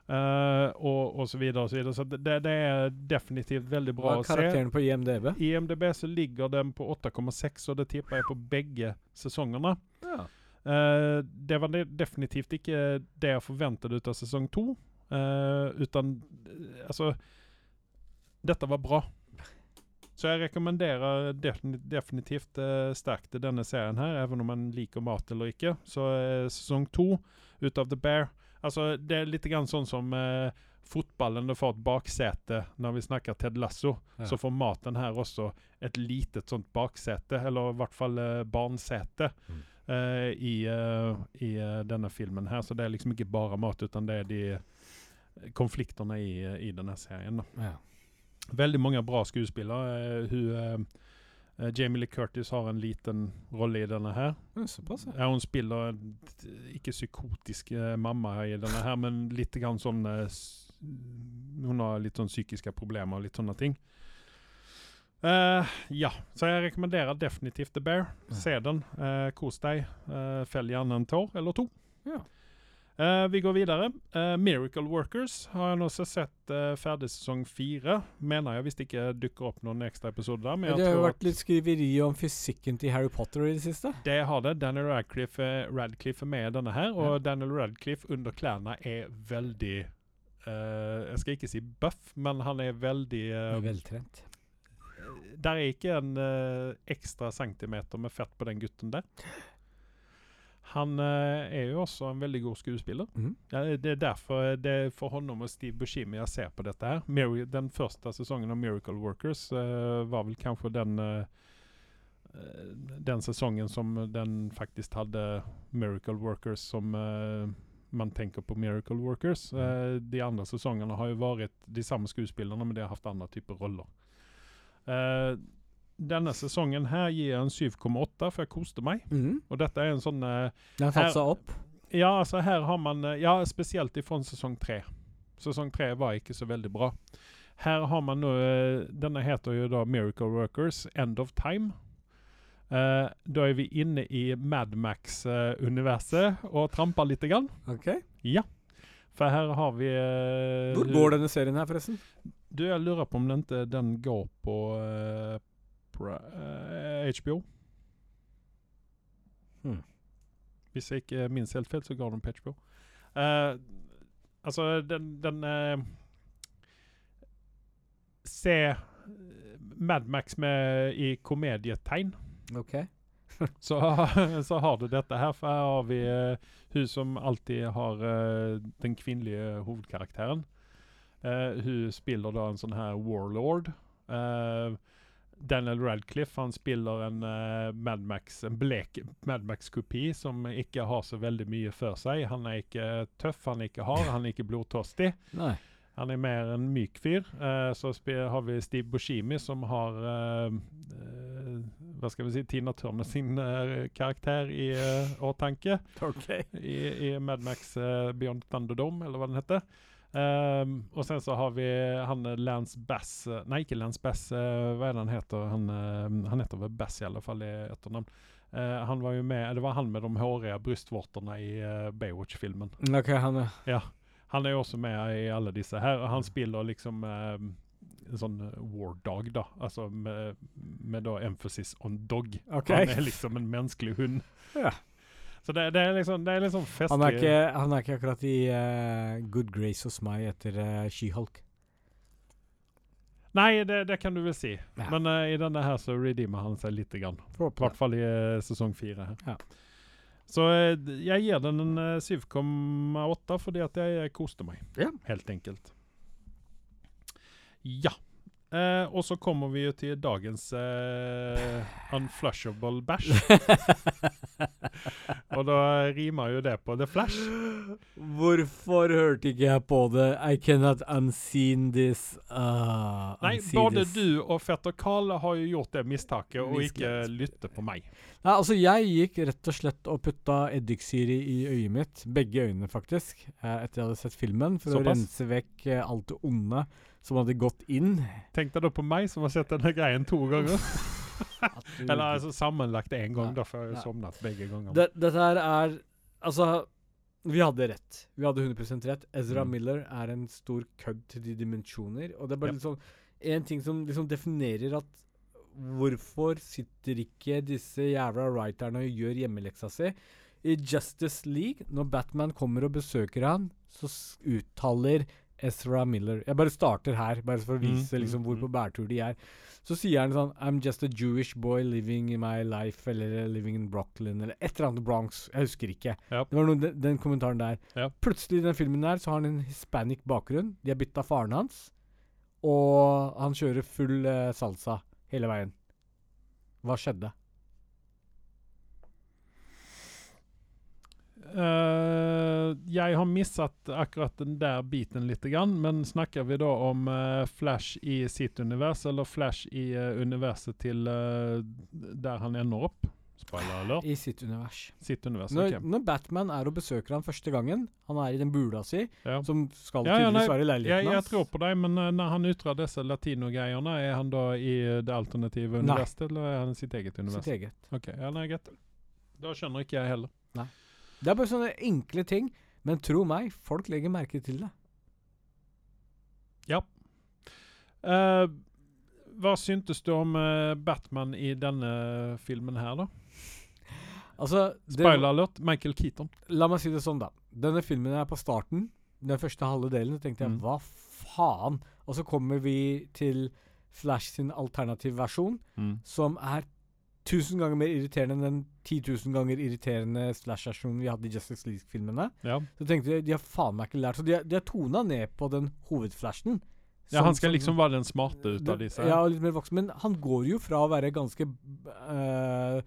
Eh, og, og så videre og så videre. Så det, det er definitivt veldig bra å se. Hva er karakteren på IMDb? I IMDb så ligger den på 8,6, og det tipper jeg på begge sesongene. Ja. Uh, det var de- definitivt ikke det jeg forventet ut av sesong to. Uh, utan Altså Dette var bra. Så jeg rekommenderer definitivt uh, sterkt denne serien her, even om man liker mat eller ikke. Så uh, sesong to ut av The Bear Altså, det er litt grann sånn som eh, fotballen får et baksete når vi snakker Ted Lasso. Ja. Så får maten her også et litet sånt baksete, eller i hvert fall eh, barnsete, Mm. eh, i, eh, i eh, denne filmen her. Så det er liksom ikke bare mat, utan det er de eh, konfliktene i, eh, i denne serien. da. Ja. Veldig mange bra skuespillere. Eh, eh, Jamie Lee Curtis har en liten rolle i denne her. Ja, Såpass, ja. Ja, hun spiller en ikke psykotisk uh, mamma i denne her, men litt grann sånn uh, Hun har litt sånn psykiske problemer og litt sånne ting. Ja, så jeg rekommenderer definitivt The Bear. Se den. Uh, kos deg. Uh, Fell gjerne en tår eller to. Ja. Eh, vi går videre. Uh, Miracle Workers har jeg nå sett uh, ferdig sesong fire. Mener jeg, hvis det ikke dukker opp noen ekstra episoder der. Men Det har jo vært litt skriveri om fysikken til Harry Potter i det siste. det har det. Daniel Radcliffe, Radcliffe er med i denne her, og Ja. Daniel Radcliffe under klærne er veldig Jeg skal ikke si buff, men han er veldig uh, Veltrent. Der er ikke en ekstra centimeter med fett på den gutten der. Han eh, er jo også en veldig god skuespiller. Mm. Ja, det er derfor det er for honom og Steve Buscemi jeg ser på dette her. Mir den første sesongen av Miracle Workers uh, var vel kanskje den eh, den sesongen som den faktisk hadde Miracle Workers som uh, man tenker på Miracle Workers. Eh, de andre sesongene har jo vært de samme skuespillerne, men de har hatt andre typer roller. Eh, denne sesongen her gir jeg en 7,8, for jeg koste meg. Mm. Og dette er en sånn uh, Den har tatt seg opp. ja, altså her har man uh, Ja, spesielt ifra sesong tre. Sesong tre var ikke så veldig bra. Her har man nå uh, Denne heter jo da Miracle Workers End of Time. Uh, da er vi inne i Madmax-universet og tramper lite grann. Ok. Ja. For her har vi Hvor går denne serien her, forresten? Du, jeg lurer på om den den går på eh, pra, eh, HBO. Hmm. Hvis jeg ikke minnes helt feil, så går den på HBO. Uh, altså, den, den uh, Se Madmax Mad Max i komedietegn. Ok. Så, så har du dette her, for her har vi uh, hun som alltid har uh, den kvinnelige hovedkarakteren. Uh, hun spiller da en sånn her warlord. Eh, Daniel Radcliffe han spiller en uh, Mad Max, en blek Mad Max-kopi som ikke har så veldig mye for seg. Han er ikke tøff, han er ikke hard, han er ikke blodtørstig. Han er mer en myk fyr. Uh, så har vi Steve Buscemi, som har uh, Hva skal vi si Tina Turner sin karakter i åtanke Okay. i, i Mad Max eh, Beyond Thunderdome, eller hva den heter. Ehm, og sen så har vi han eh, Lance Bass eh, Nei, ikke Lance Bass. uh, hva er det han heter? Han, uh, han heter vel Bass, i alle fall, i etternavn. Uh, han var jo med Det var han med de hårige brystvortene i uh, Baywatch-filmen. Ok, han er Han er jo også med i alle disse her, og han spiller liksom eh, en sånn eh, war dog, da. Altså med, med da emphasis on dog. Okay. Han er liksom en menneskelig hund. Ja. Så det, det er liksom Det er liksom. Han er ikke, han er ikke akkurat i uh, good grace hos meg etter uh, She-Hulk. Nei, det, det kan du vel si. Ja. Men uh, i denne her så redeemer han seg lite grann. I hvert fall i uh, sesong fire. Ja. Så uh, jeg gir den en eh, 7,8 fordi at jeg koste meg. Ja. Helt enkelt. Ja. Eh, og så kommer vi jo til dagens eh, unflushable bæsj. og da rimer jo det på The Flash. Hvorfor hørte ikke jeg på det? I cannot unseen this. Uh, Nei, både this. du og fetter Karl har jo gjort det mistaket å ikke lytte på meg. Nei, altså Jeg gikk rett og slett og putta eddiksyre i øyet mitt. Begge øynene, faktisk. eh, etter jeg hadde sett filmen. For å rense vekk eh, alt det onde som hadde gått inn. Tenk deg da på meg som har sett denne greien to ganger. Eller altså sammenlagt én gang, da, før jeg sovnet begge ganger. det, Dette her er Altså, vi hadde rett. Vi hadde 100 rett. Ezra Mm. Miller er en stor kødd til de dimensjoner. Og det er bare Ja. Liksom, En ting som liksom definerer at Hvorfor sitter ikke disse jævla writerne og gjør hjemmeleksa si? I Justice League, når Batman kommer og besøker han, så uttaler Ezra Miller Jeg bare starter her, bare for å Mm, vise liksom mm, hvor mm. på bærtur de er. Så sier han sånn I'm just a Jewish boy living in my life, eller eh, living in Brooklyn, eller et eller annet Bronx. Jeg husker ikke. Ja. Det var noe, den, den kommentaren der. Ja. Plutselig i den filmen der så har han en hispanic bakgrunn. De har bytta faren hans. Og han kjører full uh, salsa hele veien. Hva skjedde? Jeg har misset akkurat den der biten litt, men snakker vi da om eh, Flash i sitt univers, eller Flash i eh, universet til eh, der han ender opp? I sitt univers. Sitt univers, Når, ok. når Batman er og besøker han første gangen, han er i den bula si, Ja. som skal Ja, ja, tydeligvis være i leiligheten leiligheten jeg hans tror på deg, men uh, når han ytrer disse latinogreiene, er han da i eh, det alternative universet, eller er han sitt eget univers? sitt eget. Ok, ja, nei, greit. Da skjønner ikke jeg heller. Det er bare sånne enkle ting, men tro meg, folk legger merke til det. Eh, hva syntes du om uh, Batman i denne filmen her, da? Altså, Spoiler alert, Michael Keaton. La meg si det sånn, da. Denne filmen er på starten, den første halve delen, så tenkte jeg Mm. hva faen? Og så kommer vi til Flash sin alternativ versjon, som er tusen ganger mer irriterende enn den 10 000 ganger irriterende slash-versjonen vi hadde i Justice League-filmene. Ja. Så tenkte jeg de har faen meg ikke lært. Så de har, de har tona ned på den hovedflashen. ja, han skal liksom være den smarte ut av disse. Ja, og litt mer voksen. Men han går jo fra å være ganske uh,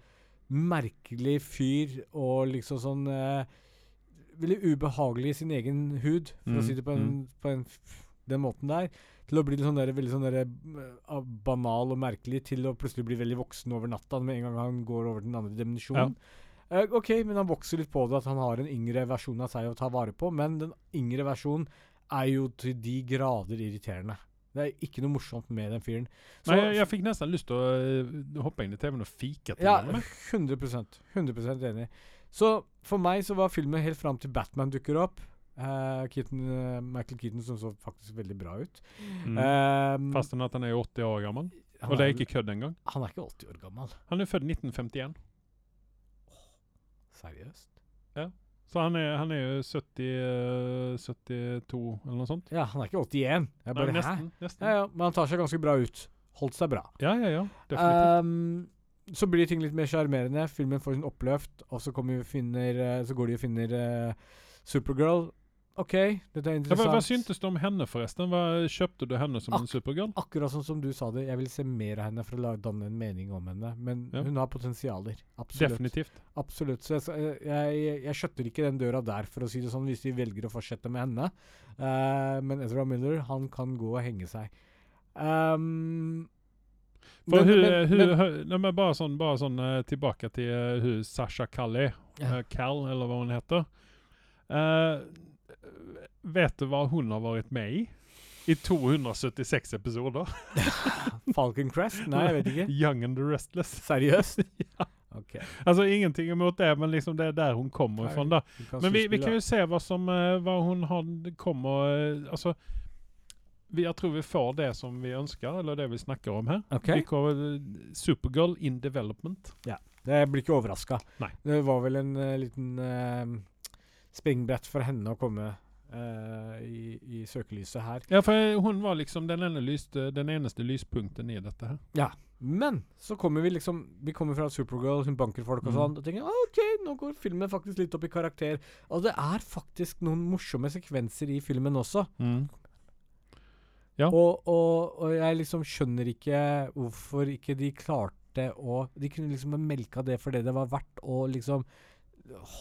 merkelig fyr og liksom sånn uh, Veldig ubehagelig i sin egen hud, for Mm, å si det på, en, på en, den måten der. Til å bli sånn der, veldig sånn der, uh, banal og merkelig, til å plutselig bli veldig voksen over natta med en gang han går over den andre dimensjonen. Eh, ok, men han vokser litt på det, at han har en yngre versjon av seg å ta vare på. Men den yngre versjonen er jo til de grader irriterende. Det er ikke noe morsomt med den fyren. Så- Nei, jeg, jeg fikk nesten lyst til å eh, hoppe inn i TV-en og fike til ja, ham. 100% 100 enig. Så for meg så var filmen helt fram til Batman dukker opp. Eh, Keaton, uh, Michael Keaton som så faktisk veldig bra ut. Mm. Um, Fastän at han er 80 år gammel. Og det er ikke kødd engang. Han er ikke 80 år gammel. Han er født 1951. Seriøst? Ja. Så han er, han er jo 70, uh, 72 eller noe sånt. Ja, han er ikke 81. Jeg bare, Nei, nesten. nesten. Ja, ja, men han tar seg ganske bra ut. Holdt seg bra. Ja, ja, ja. Definitivt. Um, så blir ting litt mer sjarmerende. Filmen får sin oppløft, og så, vi finner, eh, så går de og finner uh, Supergirl. OK, dette er ja, hva, interessant. hva syntes du om henne, forresten? Hva, kjøpte du henne som Ak- en supergirl? Akkurat sånn som du sa det, jeg vil se mer av henne for å danne en mening om henne. Men Ja. hun har potensialer. Absolutt. Definitivt. Absolutt. Så jeg, jeg, jeg, jeg skjøtter ikke den døra der, for å si det sånn, hvis de velger å fortsette med henne. Uh, men Ezra Miller, han kan gå og henge seg. Um, For men- hun, men- hun, men- hun, nei, men bare sånn, bare sånn uh, tilbake til uh, hun Sasha Callie. Ja. eh, Cal, eller hva hun heter. Eh, vet du hva hun har vært med i? I 276 episoder. Falcon Crest? Nei, jeg vet ikke. Young and the Restless. Seriøst? Ok. Altså Ingenting imot det, men liksom det er der hun kommer Nei, ifra. da. Men vi, vi kan jo se hva som eh, hva hun har kommer eh, Altså vi, Jeg tror vi får det som vi ønsker, eller det vi snakker om her. Ok. Vi kommer, eh, Supergirl in development. Ja. Jeg blir ikke overraska. Det var vel en uh, liten eh, springbrett for henne å komme Uh, i, i søkelyset her. Ja, for hun var liksom den, ene lyste, den eneste lyspunkten i dette her. Ja, Men så kommer vi liksom Vi kommer fra Supergirl, hun banker folk og sånn, sånn. Og tenker «Ah, OK, nå går filmen faktisk litt opp i karakter. Og det er faktisk noen morsomme sekvenser i filmen også. Ja. Og, og, og jeg liksom skjønner ikke hvorfor ikke de klarte å De kunne liksom melka det for det det var verdt, og liksom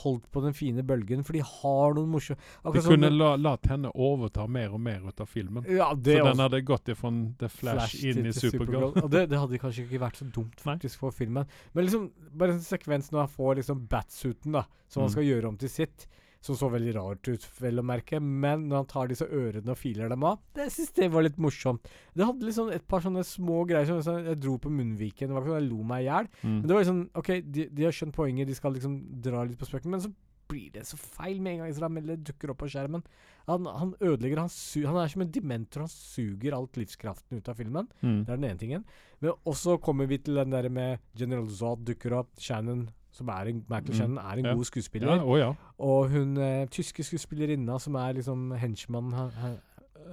holdt på den fine bølgen, for de har noen morsomme De kunne la, latt henne overta mer og mer ut av filmen. ja, det Så også. den hadde gått ifra The Flash, inn til- i Supergirl. Og det, det hadde kanskje ikke vært så dumt faktisk for filmen. Men liksom bare en sekvens når han får liksom batsuiten, da, som han Mm. skal gjøre om til sitt, som så veldig rart ut, vel å merke, men når han tar disse ørene og filer dem av, det syns jeg var litt morsomt. Det hadde liksom et par sånne små greier som sånn, jeg dro på munnviken. Det var ikke sånn jeg lo meg i hjel. Mm. Men det var liksom OK, de, de har skjønt poenget, de skal liksom dra litt på spøken, men så blir det så feil med en gang Israel dukker opp på skjermen. Han, han ødelegger han, han er som en dementor. Han suger alt livskraften ut av filmen. Mm. Det er den ene tingen. Men også kommer vi til den der med General Zod dukker opp. Shannon, som er en, Michael Mm. Shannon, er en Ja. god skuespiller. Ja, oh, ja. Og hun eh, tyske skuespillerinna som er liksom henchmannen han- han-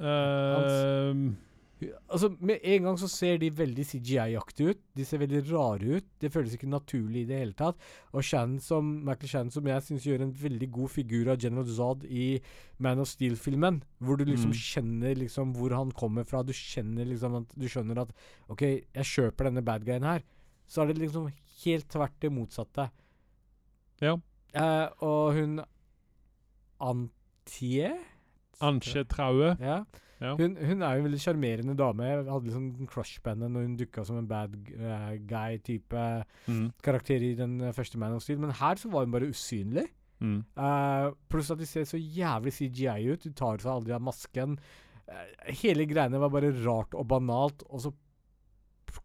Ehm, Altså, med en gang så ser de veldig CGI-aktige ut. De ser veldig rare ut. Det føles ikke naturlig i det hele tatt. Og Shannon som, Michael Shannon, som jeg syns gjør en veldig god figur av General Zod i Man of Steel-filmen, hvor du liksom Mm. kjenner liksom hvor han kommer fra. Du kjenner liksom at Du skjønner at OK, jeg kjøper denne bad guyen her. Så er det liksom helt tvert det motsatte. Ja. Eh, og hun Antje Antje Traue. Ja. Ja. Hun, hun er jo en veldig sjarmerende dame. Jeg hadde liksom en crush på henne når hun dukka som en bad uh, guy-type Mm. karakter i den eh, første Man of Steel, men her så var hun bare usynlig. Mm. Uh, pluss at de ser så jævlig CGI ut. Du tar seg aldri av masken. Uh, hele greiene var bare rart og banalt, og så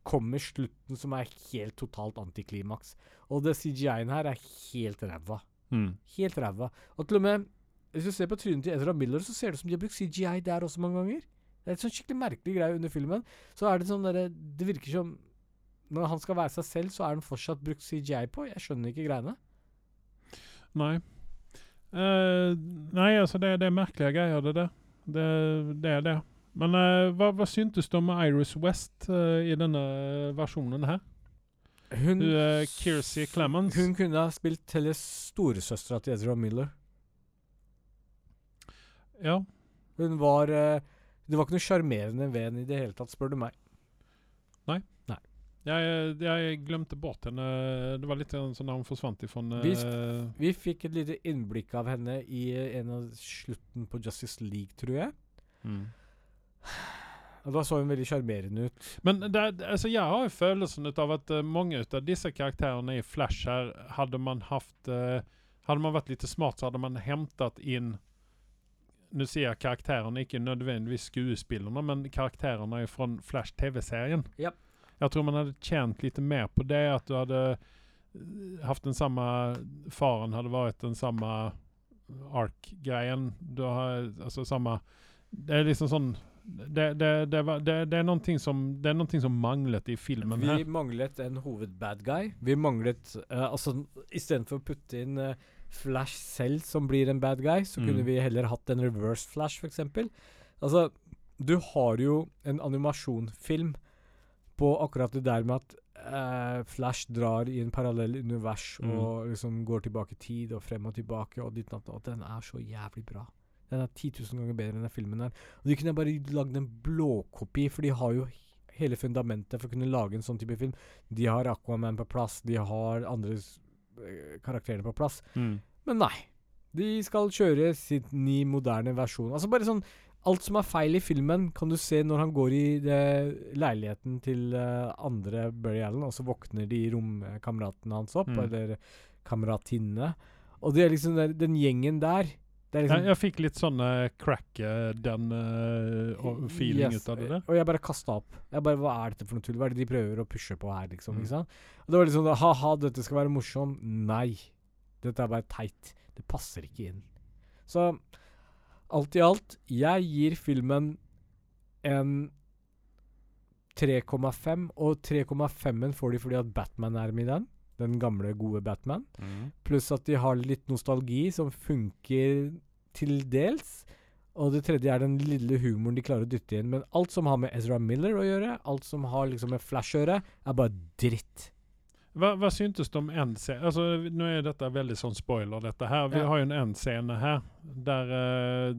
kommer slutten som er helt totalt antiklimaks. Og det CGI-en her er helt ræva. Mm. Helt ræva. Og til og med hvis du ser på trynet til Ezra Miller, så ser det ut som de har brukt CGI der også mange ganger. Det er et sånn skikkelig merkelig greie under filmen. Så er det sånn derre Det virker som Når han skal være seg selv, så er han fortsatt brukt CGI på. Jeg skjønner ikke greiene. Nei. Uh, nei, altså det, det er merkelige greier, det der. Det, det er det. Men uh, hva, hva syntes du om Iris West uh, i denne versjonen her? Hun, eh, Kiersey Clemens. hun kunne ha spilt hele storesøstera til Ezra Miller. Ja. Hun var eh, Det var ikke noe sjarmerende ved henne i det hele tatt, spør du meg. Nei? Jeg, jeg glemte bort henne. Det var litt sånn da hun forsvant ifrån Vi eh, Vi fikk et lite innblikk av henne i eh, en av slutten på Justice League, tror jeg. mm. Og Da så hun veldig sjarmerende ut. Men det, altså, jeg har jo følelsen av at uh, mange av disse karakterene i Flash her Hadde man haft uh, Hadde man vært litt smart, så hadde man hentet inn Nå sier jeg karakterene, ikke nødvendigvis skuespillerne, men karakterene fra Flash TV-serien. Yep. Jeg tror man hadde tjent litt mer på det, at du hadde hatt haft den samme Faren hadde vært den samme ark-greien. Du har altså samme Det er liksom sånn det, det, det, var, det, det er noe som Det er noe som manglet i filmen Vi her. manglet en hovedbad guy. Vi manglet uh, Altså, istedenfor å putte inn uh, Flash selv som blir en bad guy, så Mm. kunne vi heller hatt en reverse Flash, f.eks. Altså, du har jo en animasjonfilm på akkurat det der med at uh, Flash drar i en parallell univers Mm. og liksom går tilbake i tid og frem og tilbake, og ditt og datt, den er så jævlig bra. Den er 10 000 ganger bedre enn den filmen her. Og de kunne bare lagd en blåkopi, for de har jo hele fundamentet for å kunne lage en sånn type film. De har Aquaman på plass, de har andre eh, karakterene på plass. Mm. Men nei. De skal kjøre sitt ny, moderne versjon. Altså bare sånn Alt som er feil i filmen, kan du se når han går i det, leiligheten til uh, andre Barry Allen, og så våkner de romkameratene hans opp, Mm. eller kameratinne. Og det er liksom der, den gjengen der er Jeg, liksom, jeg fikk litt sånn uh, crack eh, den uh, feeling Yes, ut av det. Og jeg bare kasta opp. Jeg bare, Hva er dette for noe tull? Hva er det de prøver å pushe på her, liksom? Mm. Liksom? Og det var liksom Ha-ha, dette skal være morsom. Nei. Dette er bare teit. Det passer ikke inn. Så alt i alt, jeg gir filmen en 3,5, og 3,5-en får de fordi at Batman er med i den. Den gamle, gode Batman. Pluss at de har litt nostalgi som funker til dels. Og det tredje er den lille humoren de klarer å dytte inn. Men alt som har med Ezra Miller å gjøre, alt som har liksom med Flash å gjøre, er bare dritt. Hva, hva syntes du om én scene altså, Nå er dette veldig sånn spoiler, dette her. Vi Ja. har jo en én scene her der uh,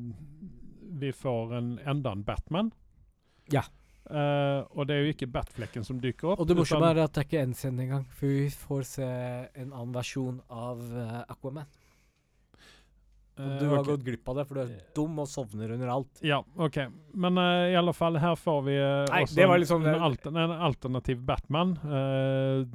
vi får en, enda en Batman. Ja. Eh, og det er jo ikke Batflekken som dukker opp. Og det morsomme er at det er ikke en scene engang, for vi får se en annen versjon av uh, Aquaman. Og eh, du har gått glipp av det, for du er dum og sovner under alt. Ja, OK. Men i alle fall, her får vi Nei, også det en- liksom en, alter, en alternativ Batman. eh,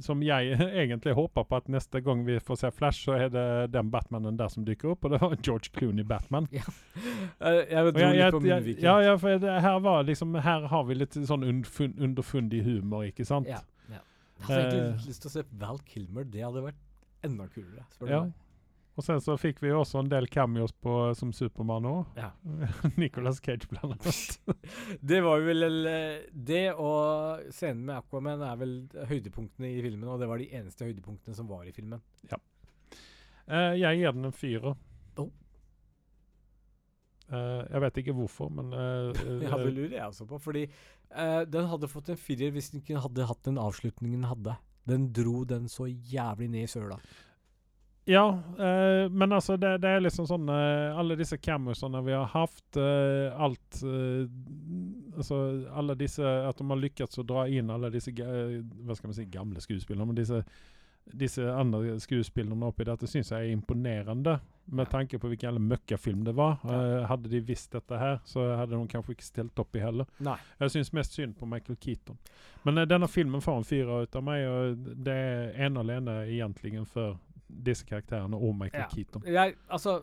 som jeg egentlig håper på at neste gang vi får se Flash, så er det den Batmanen der som dukker opp. Og det var George Clooney Batman. Ja. jeg dro jeg, litt på min munnviken. ja, ja, for det, her var liksom Her har vi litt sånn underfund, underfundig humor, ikke sant? Ja, ja. Jeg hadde egentlig Eh. lyst til å se Val Kilmer. Det hadde vært enda kulere. Spør du Ja. meg. Og sen så fikk vi også en del cameos på, som Supermann òg. Ja. Nicolas Cage, blant annet. Det var vel Det og scenen med Aquaman er vel høydepunktene i filmen, og det var de eneste høydepunktene som var i filmen. Eh, jeg gir den en fyrer. Oh. Uh, jeg vet ikke hvorfor, men uh, Ja, det lurer jeg også på, fordi den hadde fått en firer hvis den ikke hadde hatt den avslutningen den hadde. Den dro den så jævlig ned i søla. Ja, eh, men altså det, det er liksom sånn eh, Alle disse camusene vi har hatt, eh, alt eh, Altså alle disse At de har lykkes å dra inn alle disse eh, Hva skal man si gamle skuespillerne. men disse, disse andre skuespillerne oppi dette syns jeg er imponerende. Med tanke på hvilken møkkafilm det var. Eh, hadde de visst dette her, så hadde de kanskje ikke stilt opp i heller. Nei. Jeg syns mest synd på Michael Keaton. Men denne filmen får en fire ut av meg, og det er ene alene egentlig for disse karakterene og Michael Ja. Keaton. Jeg, altså,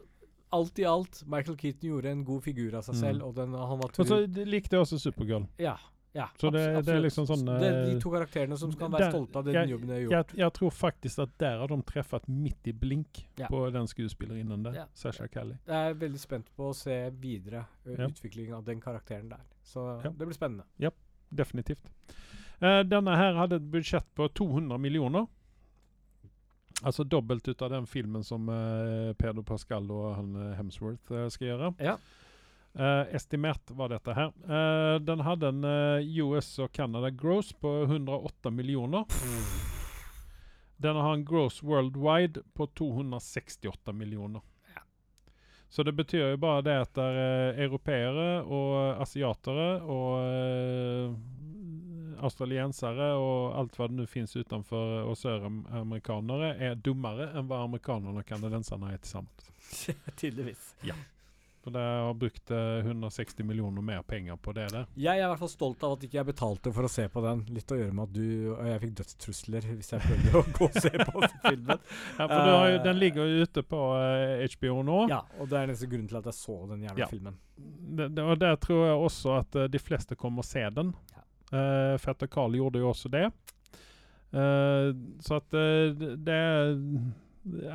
alt i alt, Michael Keaton gjorde en god figur av seg Mm. selv, og den, han var Og så likte jeg også Supergirl. Ja. ja Så det- abs- det er absolutt. liksom sånn, Det er de eh, to karakterene som kan der- være stolte av den jeg- jobben de har gjort. Jeg, jeg tror faktisk at der har de treffet midt i blink Ja. på den skuespillerinnen der. Ja. Sasha Kelly. Jeg er veldig spent på å se videre Ja. utviklingen av den karakteren der. Så Ja. det blir spennende. Ja, Definitivt. Uh, denne her hadde et budsjett på 200 millioner. Altså dobbelt ut av den filmen som uh, Pedro Pascal og han eh, Hemsworth uh, skal gjøre. Ja. Uh, estimert var dette her. Den hadde en US og Canada gross på 108 millioner. Den har en gross worldwide på 268 millioner. Så det betyr jo bare det at det er europeere og asiatere og australiensere og alt hva det nå finnes utenfor og søramerikanere, er dummere enn hva amerikanerne og canadenserne er til sammen. Tydeligvis. For de har brukt eh, 160 millioner mer penger på det der. Jeg er i hvert fall stolt av at ikke jeg betalte for å se på den. Litt å gjøre med at du og jeg fikk dødstrusler hvis jeg prøvde å gå og se på filmen. Ja, for du har jo, Eh, den ligger jo ute på eh, HBO nå. Ja, og det er nesten grunnen til at jeg så den jævla Ja. filmen. Det, det, og der tror jeg også at eh, de fleste kommer å se den. Uh, Fetter Carl gjorde jo også det. Uh, så at uh, det-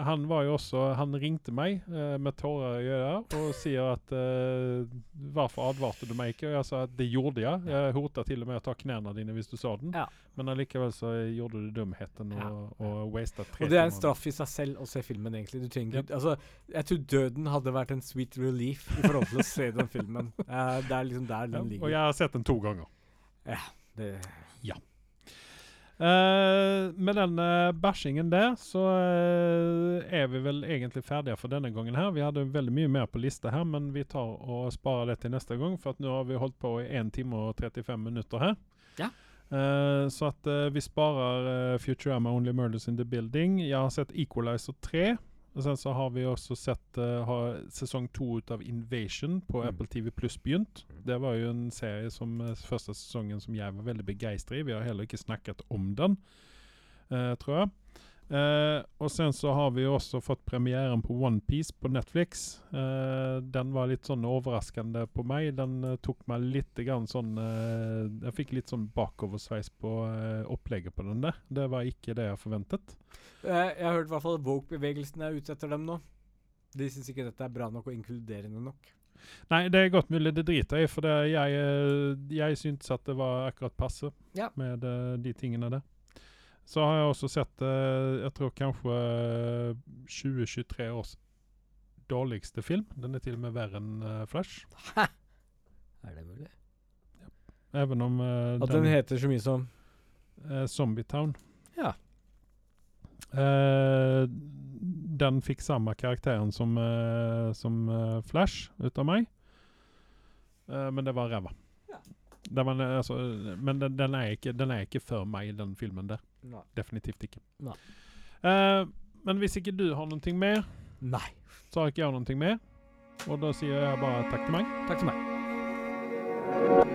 Han var jo også Han ringte meg med tårer i øynene og sier at uh, 'Hvorfor advarte du meg ikke?' Og jeg sa at det gjorde jeg. Jeg hota til og med å ta knærne dine hvis du sa den. Ja. Men allikevel så gjorde du dumheten Ja. og, og wastet tre Og det er en straff i seg selv å se filmen, egentlig. Du trenger Ja. Altså, jeg tror døden hadde vært en sweet relief i forhold til å se den filmen. Eh, det er liksom der Ja, den og jeg har sett den to ganger. Det, Eh, med den uh, bæsjingen der, så uh, er vi vel egentlig ferdige for denne gangen her. Vi hadde veldig mye mer på lista her, men vi tar og sparer det til neste gang. For at nå har vi holdt på i 1 time og 35 minutter her. Ja. Eh, så at eh, vi sparer eh, Futurama Only Murders in the Building. Jeg har sett Equalizer 3. Og sen så har vi også sett uh, har sesong to ut av Invasion på Mm. Apple TV Pluss begynt. Det var jo en serie som uh, første sesongen som jeg var veldig begeistret i. Vi har heller ikke snakket om den, uh, tror jeg. Eh, og sen så har vi også fått premieren på OnePiece på Netflix. Uh, den var litt sånn overraskende på meg. Den uh, tok meg litt grann sånn Jeg fikk litt sånn bakoversveis på opplegget på den der. Det var ikke det jeg forventet. Jeg har hørt i hvert fall Woke-bevegelsen er ute etter dem nå. De syns ikke dette er bra nok og inkluderende nok. Nei, det er godt mulig det driter jeg i, for det, jeg, jeg syntes at det var akkurat passe Ja. med de tingene der. Så har jeg også sett eh, Jeg tror kanskje eh, 2023 års dårligste film. Den er til og med verre enn eh, Flash. Er det mulig? Even om eh, At den heter så mye som eh, Zombietown. Ja. Uh, den fikk samme karakteren som, uh, som uh, Flash ut av meg. Eh, men det var ræva. Ja. Det var, eh, altså, men den, den, er ikke, den er ikke for meg, den filmen der. Nei. Definitivt ikke. Nei. Eh, men hvis ikke du har noe mer, Nei. så har ikke jeg noe mer. Og da sier jeg bare takk til meg. Takk til meg.